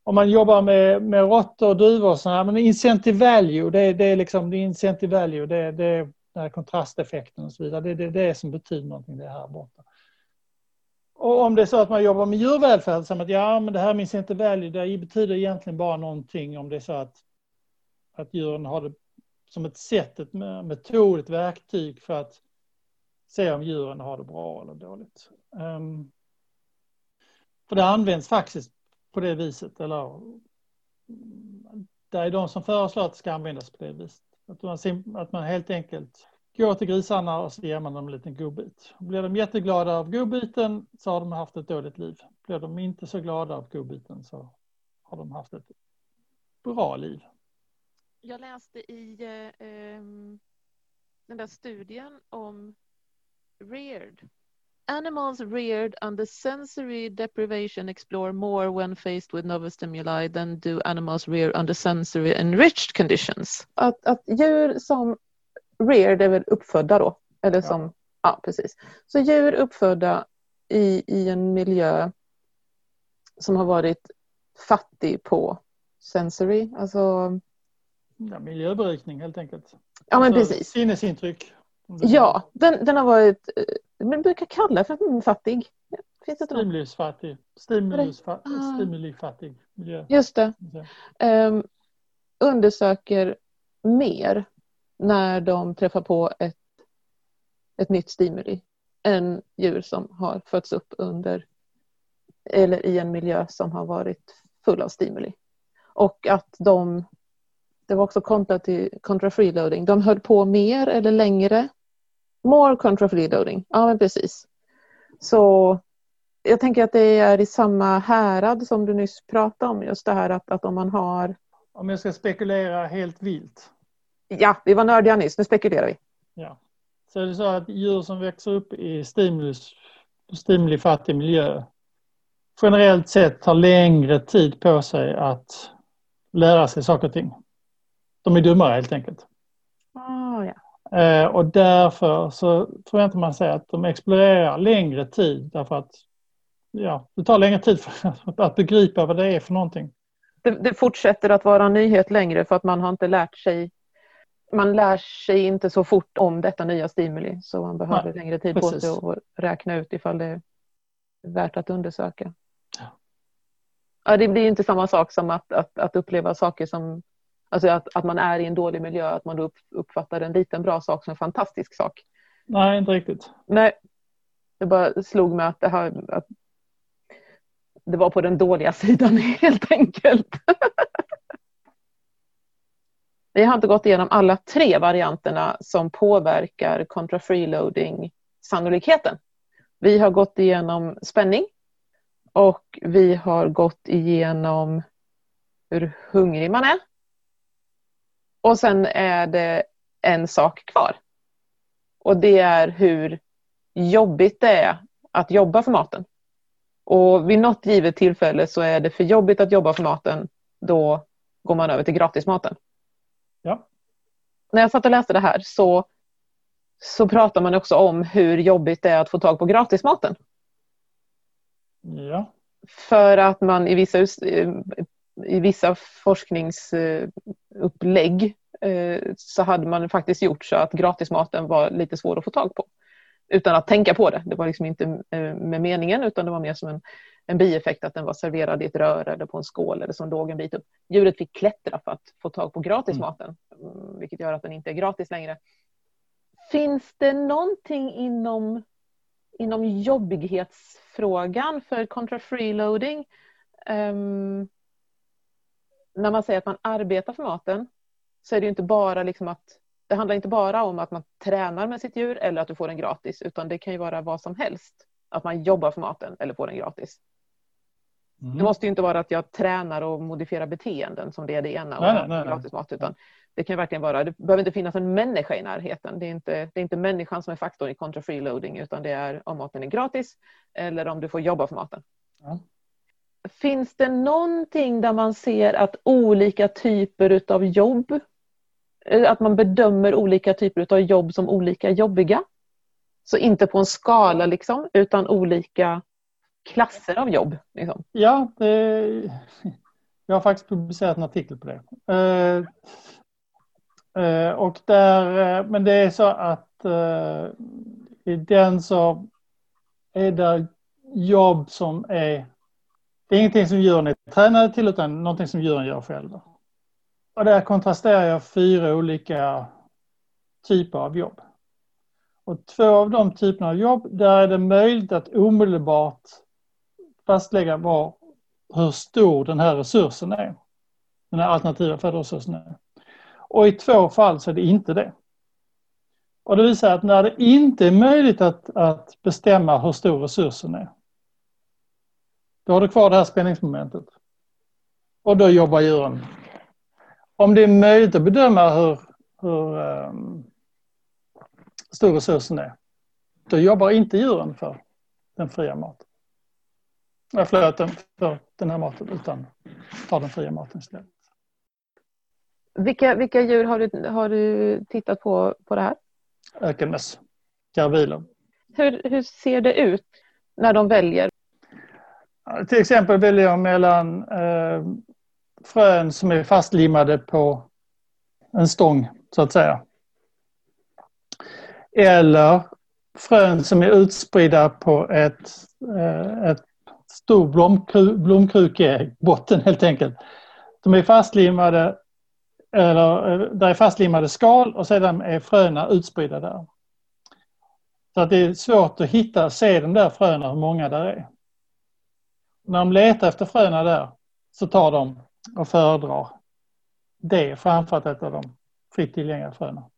Om man jobbar med, med råttor och duvor, så här, men incentive value, det, det är liksom det incentive value, det, det, den här kontrasteffekten och så vidare. Det är det, det som betyder någonting det här borta. Och om det är så att man jobbar med djurvälfärd, så att ja, men det här minns inte value, det betyder egentligen bara någonting om det är så att, att djuren har det som ett sätt, ett metod, ett verktyg för att se om djuren har det bra eller dåligt. Um, för det används faktiskt på det viset, eller det är de som föreslår att det ska användas på det viset. Att man, att man helt enkelt går till grisarna och så ger man dem en liten godbit. Blir de jätteglada av godbiten så har de haft ett dåligt liv. Blir de inte så glada av godbiten så har de haft ett bra liv. Jag läste i eh, den där studien om reared. Animals reared under sensory deprivation explore more when faced with novel stimuli than do animals reared under sensory enriched conditions. Att, att djur som reared är väl uppfödda då? Eller som, ja. ja precis. Så djur uppfödda i, i en miljö som har varit fattig på sensory, alltså ja, miljöberikning helt enkelt. Ja men alltså, precis. Sinnesintryck. Ja, den, den har varit, eh, man brukar kalla för fattig. Stimulusfattig. Stimulifattig miljö. Just det. Um, undersöker mer när de träffar på ett, ett nytt stimuli än djur som har fötts upp under eller i en miljö som har varit full av stimuli. Och att de, det var också kontra till contra freeloading, de höll på mer eller längre More contra freeloading, ja men precis. Så jag tänker att det är i samma härad som du nyss pratade om, just det här att, att om man har... Om jag ska spekulera helt vilt. Ja, vi var nördiga nyss, nu spekulerar vi. Ja. Så är det så att djur som växer upp i stimulus, stimulifattig miljö generellt sett tar längre tid på sig att lära sig saker och ting. De är dummare helt enkelt. Ah, ja. Eh, och därför så förväntar man sig att de explorerar längre tid därför att ja, det tar längre tid för att begripa vad det är för någonting. Det, det fortsätter att vara en nyhet längre för att man har inte lärt sig man lär sig inte så fort om detta nya stimuli så man behöver Nej, längre tid precis. på sig att räkna ut ifall det är värt att undersöka. Ja. ja det blir inte samma sak som att, att, att uppleva saker som Alltså att, att man är i en dålig miljö, att man då uppfattar en liten bra sak som en fantastisk sak. Nej, inte riktigt. Nej, det bara slog mig att det, här, att det var på den dåliga sidan helt enkelt. Vi har inte gått igenom alla tre varianterna som påverkar contra freeloading sannolikheten. Vi har gått igenom spänning och vi har gått igenom hur hungrig man är. Och sen är det en sak kvar. Och det är hur jobbigt det är att jobba för maten. Och vid något givet tillfälle så är det för jobbigt att jobba för maten. Då går man över till gratismaten. Ja. När jag satt och läste det här så, så pratar man också om hur jobbigt det är att få tag på gratismaten. Ja. För att man i vissa, i vissa forskningsupplägg eh, så hade man faktiskt gjort så att gratismaten var lite svår att få tag på. Utan att tänka på det. Det var liksom inte eh, med meningen utan det var mer som en, en bieffekt att den var serverad i ett rör eller på en skål eller som låg en bit upp. Djuret fick klättra för att få tag på gratismaten. Mm, vilket gör att den inte är gratis längre. Finns det någonting inom, inom jobbighetsfrågan för contra freeloading? Um, när man säger att man arbetar för maten så är det inte bara liksom att det handlar inte bara om att man tränar med sitt djur eller att du får den gratis utan det kan ju vara vad som helst. Att man jobbar för maten eller får den gratis. Mm. Det måste ju inte vara att jag tränar och modifierar beteenden som det är det ena och nej, nej, gratis mat utan det kan verkligen vara, det behöver inte finnas en människa i närheten. Det är inte, det är inte människan som är faktorn i contra freeloading utan det är om maten är gratis eller om du får jobba för maten. Ja. Finns det någonting där man ser att olika typer av jobb, eh, att man bedömer olika typer av jobb som olika jobbiga? Så inte på en skala liksom, utan olika klasser av jobb? Liksom. Ja, det, jag har faktiskt publicerat en artikel på det. Eh, eh, och där, men det är så att i den så är det jobb som är det är ingenting som djuren är tränade till utan någonting som djuren gör själva. Och där kontrasterar jag fyra olika typer av jobb. Och två av de typerna av jobb, där är det möjligt att omedelbart fastlägga var, hur stor den här resursen är. Den här alternativa födoresursen är. Och i två fall så är det inte det. Och det visar att när det inte är möjligt att, att bestämma hur stor resursen är, då har du kvar det här spänningsmomentet. Och då jobbar djuren. Om det är möjligt att bedöma hur, hur um, stor resursen är, då jobbar inte djuren för den fria maten. Jag förlåt, för den här maten, utan tar den fria maten istället. Vilka, vilka djur har du, har du tittat på, på det här? Ökenmöss, karviler. Hur, hur ser det ut när de väljer? Till exempel väljer jag mellan eh, frön som är fastlimmade på en stång så att säga. Eller frön som är utspridda på ett, eh, ett stor blomkru, blomkrukebotten helt enkelt. De är fastlimmade eller eh, där är fastlimmade skal och sedan är fröna utspridda där. Så att det är svårt att hitta, se de där fröna, hur många där är när de letar efter fröna där så tar de och föredrar det framför att äta de fritt tillgängliga fröna.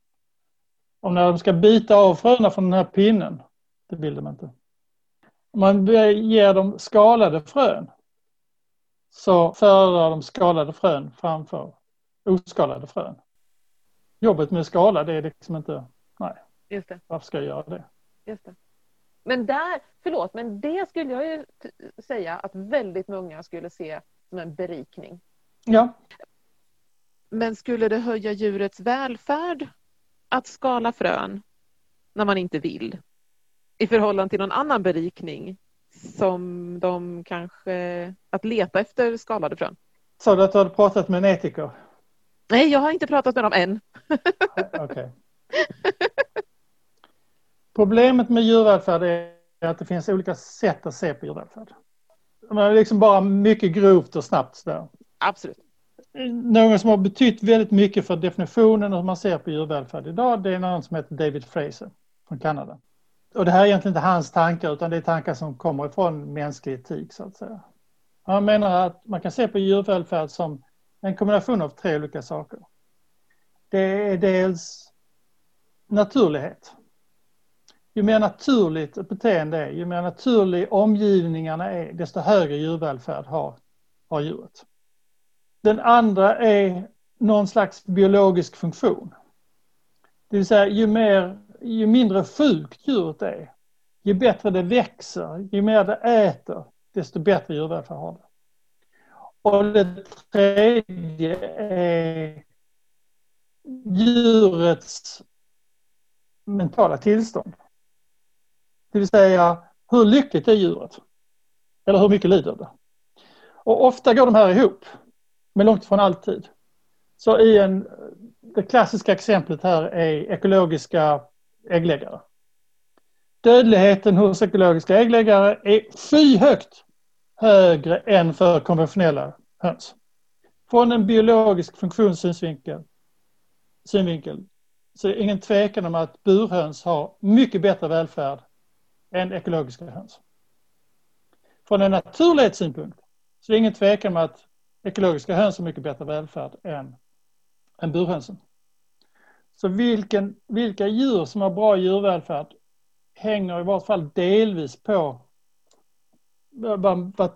Och när de ska bita av fröna från den här pinnen, det vill de inte. Om man ger dem skalade frön så föredrar de skalade frön framför oskalade frön. Jobbet med skala det är liksom inte, nej, Just det. varför ska jag göra det? Just det. Men där, förlåt, men det skulle jag ju säga att väldigt många skulle se som en berikning. Ja, Men skulle det höja djurets välfärd att skala frön när man inte vill? I förhållande till någon annan berikning som de kanske... Att leta efter skalade frön. sa du att du hade pratat med en etiker? Nej, jag har inte pratat med dem än. Okej. Problemet med djurvälfärd är att det finns olika sätt att se på djurvälfärd. Man är liksom bara mycket grovt och snabbt sådär. Absolut. Någon som har betytt väldigt mycket för definitionen och hur man ser på djurvälfärd idag det är någon som heter David Fraser från Kanada. Och det här är egentligen inte hans tankar utan det är tankar som kommer ifrån mänsklig etik så att säga. Han menar att man kan se på djurvälfärd som en kombination av tre olika saker. Det är dels naturlighet. Ju mer naturligt ett beteende är, ju mer naturlig omgivningarna är, desto högre djurvälfärd har, har djuret. Den andra är någon slags biologisk funktion. Det vill säga ju, mer, ju mindre sjukt djuret är, ju bättre det växer, ju mer det äter, desto bättre djurvälfärd har det. Och det tredje är djurets mentala tillstånd. Det vill säga hur lyckligt är djuret? Eller hur mycket lider det? Och ofta går de här ihop, men långt ifrån alltid. Så i en, det klassiska exemplet här är ekologiska äggläggare. Dödligheten hos ekologiska äggläggare är skyhögt högre än för konventionella höns. Från en biologisk funktionssynvinkel synvinkel, så är det ingen tvekan om att burhöns har mycket bättre välfärd än ekologiska höns. Från en naturlighetssynpunkt så är det ingen tvekan om att ekologiska höns har mycket bättre välfärd än, än burhönsen. Så vilken, vilka djur som har bra djurvälfärd hänger i vart fall delvis på vad, vad,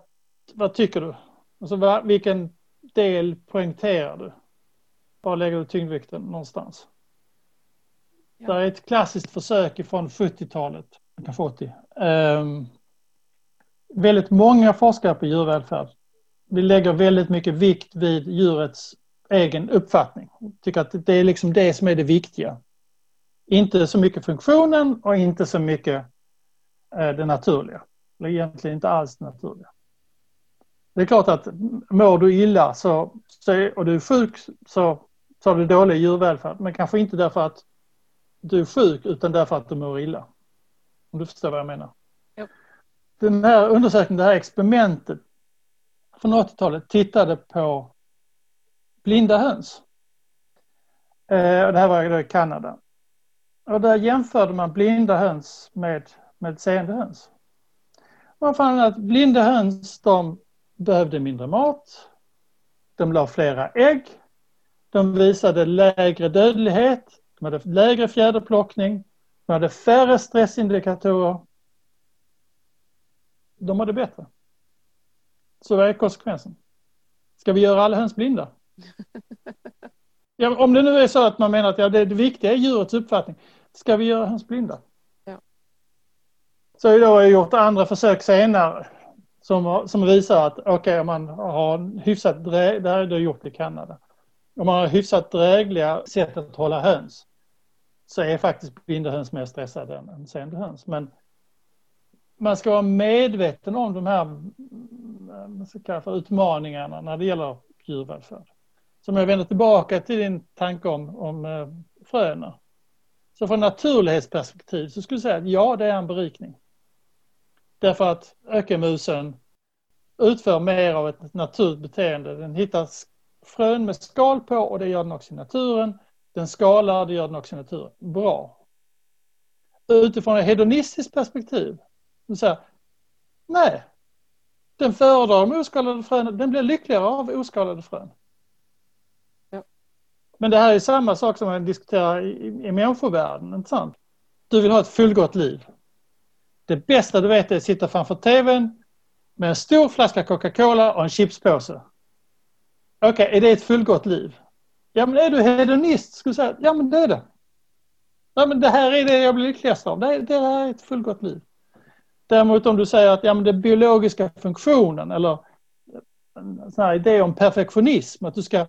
vad, tycker du? Alltså, vad, vilken del poängterar du? Var lägger du tyngdvikten någonstans? Ja. Det är ett klassiskt försök från 70-talet, kanske 80. Um, väldigt många forskare på djurvälfärd vi lägger väldigt mycket vikt vid djurets egen uppfattning. Tycker att det är liksom det som är det viktiga. Inte så mycket funktionen och inte så mycket eh, det naturliga. Eller egentligen inte alls det naturliga. Det är klart att mår du illa så, och du är sjuk så, så har du dålig djurvälfärd. Men kanske inte därför att du är sjuk utan därför att du mår illa. Om du förstår vad jag menar. Jo. Den här undersökningen, det här experimentet från 80-talet tittade på blinda höns. Eh, och det här var i Kanada. Och där jämförde man blinda höns med, med seende höns. Man fann att blinda höns de behövde mindre mat. De la flera ägg. De visade lägre dödlighet. De hade lägre fjäderplockning. De hade färre stressindikatorer. De mådde bättre. Så vad är konsekvensen? Ska vi göra alla höns blinda? Ja, om det nu är så att man menar att ja, det, det viktiga är djurets uppfattning. Ska vi göra höns blinda? Ja. Så har jag gjort andra försök senare som, som visar att okej okay, om man har hyfsat, det här är det gjort i Kanada. Om man har hyfsat drägliga sätt att hålla höns så är faktiskt binderhöns mer stressade än, sändehöns. Men man ska vara medveten om de här man ska kalla för utmaningarna när det gäller djurvälfärd. Så om jag vänder tillbaka till din tanke om, om eh, fröna. Så från naturlighetsperspektiv så skulle jag säga att ja, det är en berikning. Därför att ökenmusen utför mer av ett naturligt beteende. Den hittar frön med skal på och det gör den också i naturen. Den skalar, det gör den också i naturen. Bra. Utifrån ett hedonistiskt perspektiv, så säga, nej, den föredrar de oskalade frön, den blir lyckligare av oskalade frön. Ja. Men det här är samma sak som man diskuterar i, i människovärlden, inte sant? Du vill ha ett fullgott liv. det bästa du vet är att sitta framför tvn med en stor flaska Coca-Cola och en chipspåse. Okej, okay, är det ett fullgott liv? Ja, men är du hedonist? Skulle säga, ja, men det är det. Ja, men det här är det jag blir lyckligast av. Det, det här är ett fullgott liv. Däremot om du säger att ja, men den biologiska funktionen eller en sån här idé om perfektionism, att du ska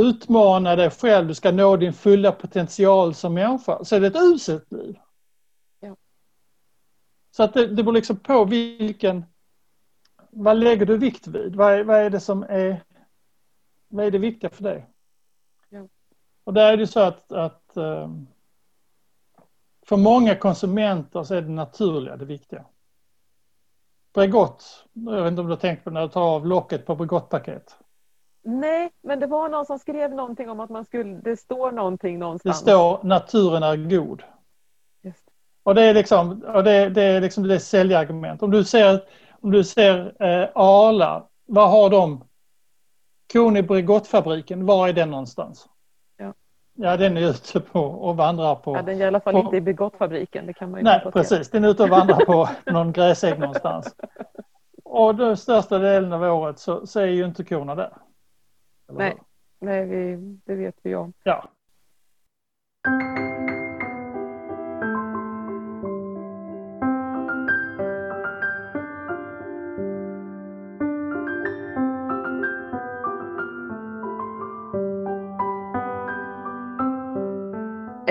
utmana dig själv, du ska nå din fulla potential som människa, så är det ett uselt liv. Ja. Så att det, det beror liksom på vilken, vad lägger du vikt vid? Vad är, vad är det som är, vad är det viktiga för dig? Ja. Och där är det så att, att ehm, för många konsumenter så är det naturliga det viktiga. Bregott, jag vet inte om du har tänkt på när du tar av locket på Bregottpaket. Nej, men det var någon som skrev någonting om att man skulle, det står någonting någonstans. Det står naturen är god. Just. Och det är liksom, och det, det är liksom det säljargument. Om du ser, om du ser eh, Arla, vad har de? Kon i Bregottfabriken, var är den någonstans? Ja. ja, den är ute på och vandrar på... Ja, den är i alla fall på, inte i Bregottfabriken, det kan man ju Nej, precis. Den är ute och vandrar på någon gräsägg någonstans. Och den största delen av året så, så är ju inte korna där. Nej, nej vi, det vet vi om. Ja.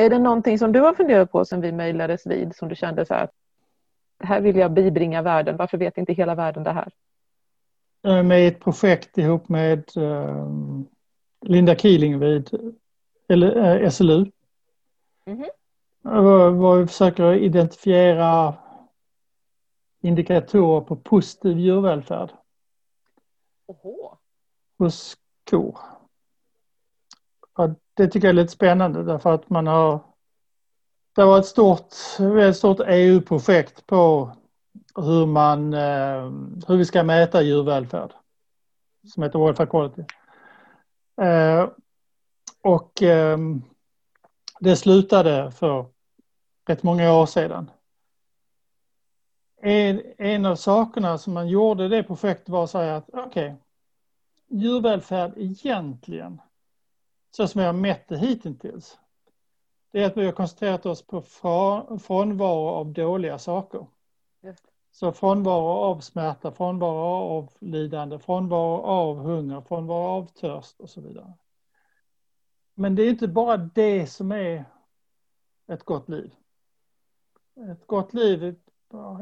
Är det någonting som du har funderat på sen vi mejlades vid som du kände så här här vill jag bibringa världen, varför vet inte hela världen det här? med ett projekt ihop med uh, Linda Keeling vid SLU. Mm -hmm. Var vi försöker identifiera indikatorer på positiv djurvälfärd. Oho. Hos kor. Det tycker jag är lite spännande därför att man har det var ett stort, ett stort EU-projekt på hur, man, eh, hur vi ska mäta djurvälfärd. Som heter Welfare Quality. Eh, och ehm, det slutade för rätt många år sedan. En, en av sakerna som man gjorde i det projektet var att säga att okej, okay, djurvälfärd egentligen, så som jag har mätt det hittills, det är att vi har koncentrerat oss på frånvaro av dåliga saker. Så frånvaro av smärta, frånvaro av lidande, frånvaro av hunger, frånvaro av törst och så vidare. Men det är inte bara det som är ett gott liv. Ett gott liv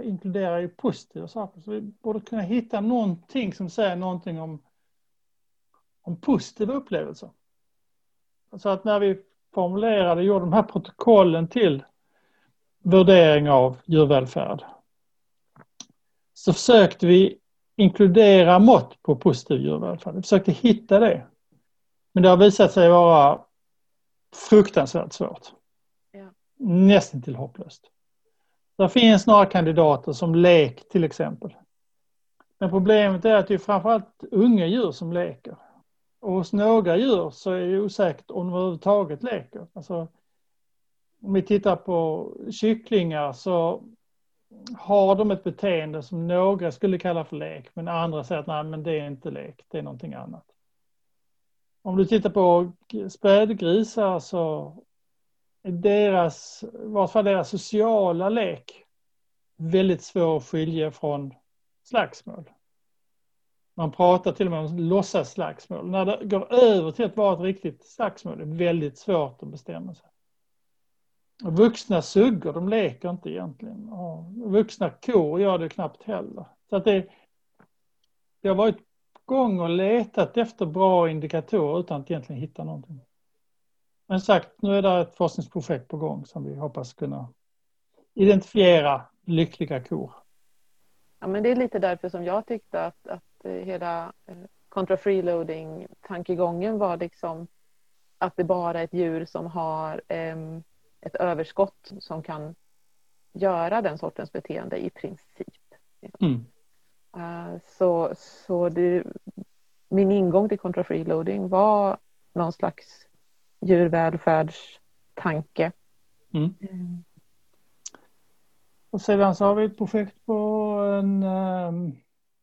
inkluderar ju positiva saker. Så vi borde kunna hitta någonting som säger någonting om, om positiva upplevelser. Så att när vi formulerade gjorde de här protokollen till värdering av djurvälfärd så försökte vi inkludera mått på positiv djurvälfärd. Vi försökte hitta det. Men det har visat sig vara fruktansvärt svårt. Ja. Nästan till hopplöst. Det finns några kandidater som lek till exempel. Men problemet är att det är framförallt unga djur som leker. Och hos några djur så är det osäkert om de överhuvudtaget leker. Alltså, om vi tittar på kycklingar så har de ett beteende som några skulle kalla för lek men andra säger att nej men det är inte lek, det är någonting annat. Om du tittar på spädgrisar så är deras, i varje fall deras sociala lek väldigt svår att skilja från slagsmål. Man pratar till och med om låtsasslagsmål. När det går över till att vara ett riktigt slagsmål är det väldigt svårt att bestämma sig. Och vuxna suggor, de leker inte egentligen. Och vuxna kor gör det knappt heller. Så att det, det har varit på gång och letat efter bra indikatorer utan att egentligen hitta någonting. Men sagt, nu är det ett forskningsprojekt på gång som vi hoppas kunna identifiera lyckliga kor. Ja, men det är lite därför som jag tyckte att, att hela kontra eh, freeloading tankegången var liksom att det bara är ett djur som har ett överskott som kan göra den sortens beteende i princip. Mm. Uh, så så det, min ingång till kontra freeloading var någon slags djurvälfärdstanke. Mm. Mm. Och sedan så har vi ett projekt på en... Um,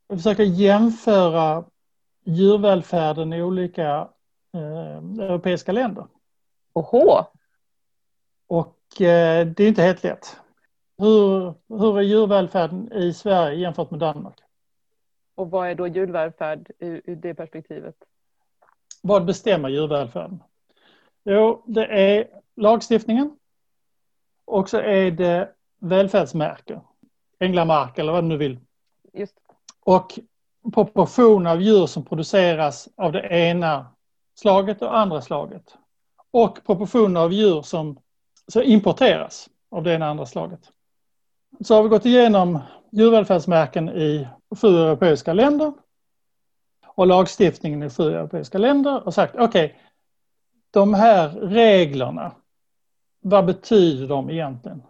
vi försöker jämföra djurvälfärden i olika uh, europeiska länder. Oho! Och uh, det är inte helt lätt. Hur, hur är djurvälfärden i Sverige jämfört med Danmark? Och vad är då djurvälfärd ur, ur det perspektivet? Vad bestämmer djurvälfärden? Jo, det är lagstiftningen och så är det välfärdsmärke. Änglamark eller vad du nu vill. Just. Och proportion av djur som produceras av det ena slaget och andra slaget. Och proportion av djur som, som importeras av det ena och andra slaget. Så har vi gått igenom djurvälfärdsmärken i sju europeiska länder och lagstiftningen i sju europeiska länder och sagt okej, okay, de här reglerna, vad betyder de egentligen?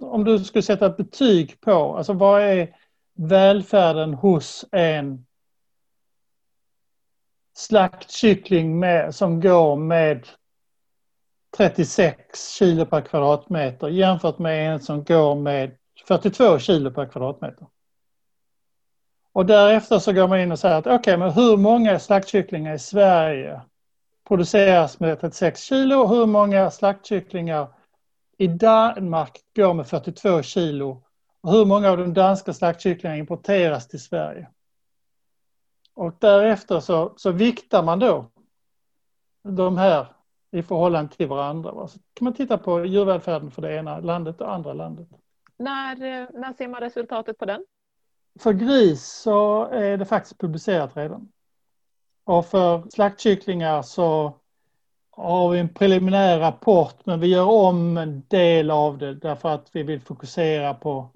Om du skulle sätta ett betyg på, alltså vad är välfärden hos en slaktkyckling med, som går med 36 kilo per kvadratmeter jämfört med en som går med 42 kilo per kvadratmeter. Och därefter så går man in och säger att okej, okay, men hur många slaktkycklingar i Sverige produceras med 36 kilo och hur många slaktkycklingar i Danmark går med 42 kilo och hur många av de danska slaktkycklingarna importeras till Sverige. Och därefter så, så viktar man då de här i förhållande till varandra. Så kan man titta på djurvälfärden för det ena landet och andra landet. När, eh, när ser man resultatet på den? För gris så är det faktiskt publicerat redan. Och för slaktkycklingar så har vi en preliminär rapport men vi gör om en del av det därför att vi vill fokusera på...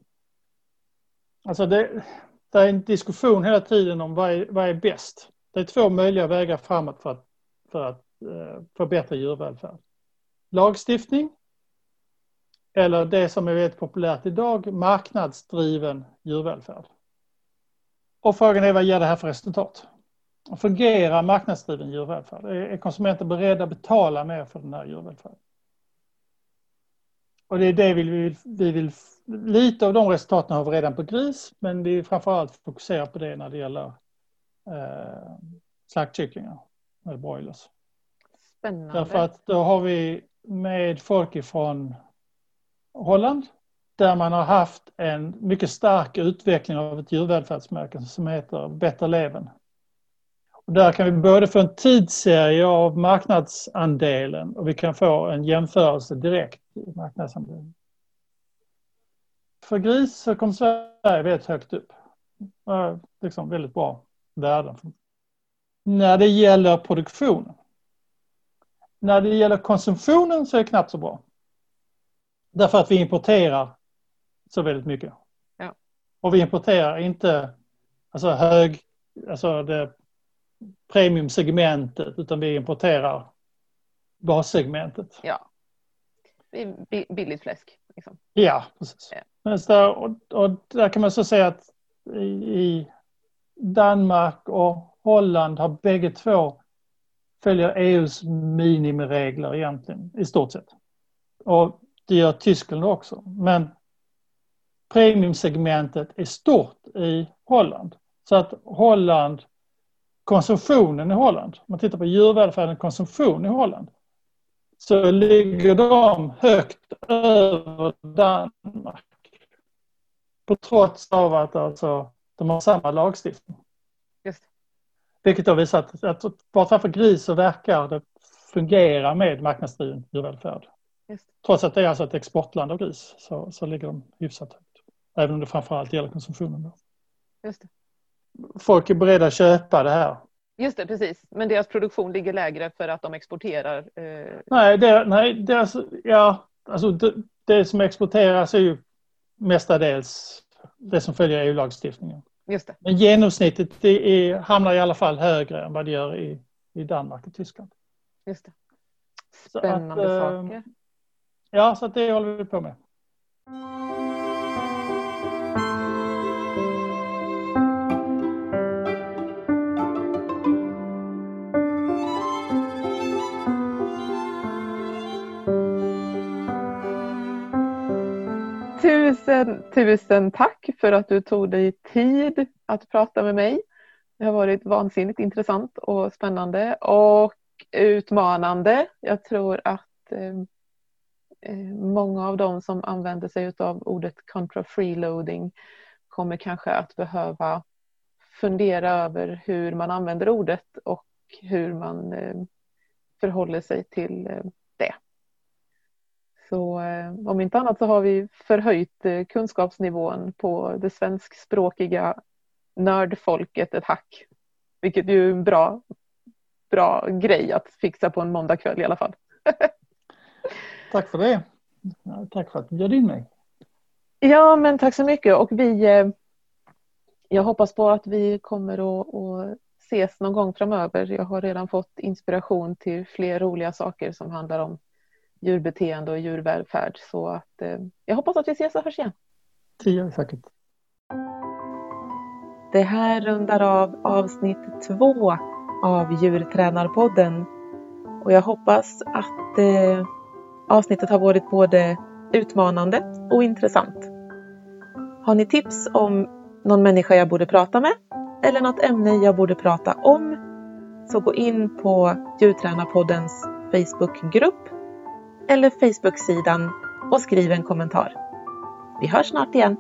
Alltså det, det är en diskussion hela tiden om vad är, vad är bäst. Det är två möjliga vägar framåt för att, för att eh, förbättra djurvälfärd. Lagstiftning eller det som är väldigt populärt idag, marknadsdriven djurvälfärd. Och frågan är vad ger det här för resultat? Fungerar marknadsdriven djurvälfärd? Är konsumenter beredda att betala mer för den här djurvälfärden? Och det är det vi vill, vi vill, lite av de resultaten har vi redan på gris, men vi framförallt fokuserar på det när det gäller eh, slaktkycklingar, med broilers. Spännande. Därför att då har vi med folk ifrån Holland, där man har haft en mycket stark utveckling av ett djurvälfärdsmärke som heter Better Leven. Och där kan vi både få en tidsserie av marknadsandelen och vi kan få en jämförelse direkt i marknadsandelen. För gris så kom Sverige väldigt högt upp. Liksom väldigt bra värden. När det gäller produktionen. När det gäller konsumtionen så är det knappt så bra. Därför att vi importerar så väldigt mycket. Ja. Och vi importerar inte alltså hög, alltså det premiumsegmentet utan vi importerar bassegmentet. Ja. Billigt fläsk. Liksom. Ja, precis. Ja. Där, och, och, där kan man så säga att i, i Danmark och Holland har bägge två följer EUs minimiregler egentligen i stort sett. Och det gör Tyskland också. Men premiumsegmentet är stort i Holland. Så att Holland, konsumtionen i Holland, om man tittar på djurvälfärden konsumtion i Holland, så ligger de högt över Danmark. På trots av att alltså, de har samma lagstiftning. Just. Vilket har visat att, att bara för gris så verkar det fungera med marknadsdriven djurvälfärd. Just. Trots att det är alltså ett exportland av gris så, så ligger de hyfsat högt. Även om det framförallt gäller konsumtionen. Då. Just det. Folk är beredda att köpa det här. Just det, precis. Men deras produktion ligger lägre för att de exporterar? Eh... Nej, det, nej deras, ja, alltså det, det, som exporteras är ju mestadels det som följer EU-lagstiftningen. Just det. Men genomsnittet det är, hamnar i alla fall högre än vad det gör i, i Danmark och Tyskland. Just det. Spännande att, saker. Ja, så det håller vi på med. Tusen, tusen tack för att du tog dig tid att prata med mig. Det har varit vansinnigt intressant och spännande och utmanande. Jag tror att eh, eh många av dem som använder sig av ordet contra freeloading kommer kanske att behöva fundera över hur man använder ordet och hur man eh, förhåller sig till eh. Så eh, om inte annat så har vi förhöjt kunskapsnivån på det svenskspråkiga nördfolket ett hack. Vilket ju är en bra, bra grej att fixa på en måndagkväll i alla fall. Tack för det. Tack för att du bjöd in mig. Ja, men tack så mycket och vi jag hoppas på att vi kommer att, att ses någon gång framöver. Jag har redan fått inspiration till fler roliga saker som handlar om djurbeteende och djurvälfärd. Så att, eh, jag hoppas att vi ses och hörs igen. Det gör vi säkert. Det här rundar av avsnitt två av Djurtränarpodden. Och jag hoppas att eh, avsnittet har varit både utmanande och intressant. Har ni tips om någon människa jag borde prata med eller något ämne jag borde prata om så gå in på Djurtränarpoddens Facebookgrupp eller Facebook-sidan och skriv en kommentar. Vi hörs snart igen.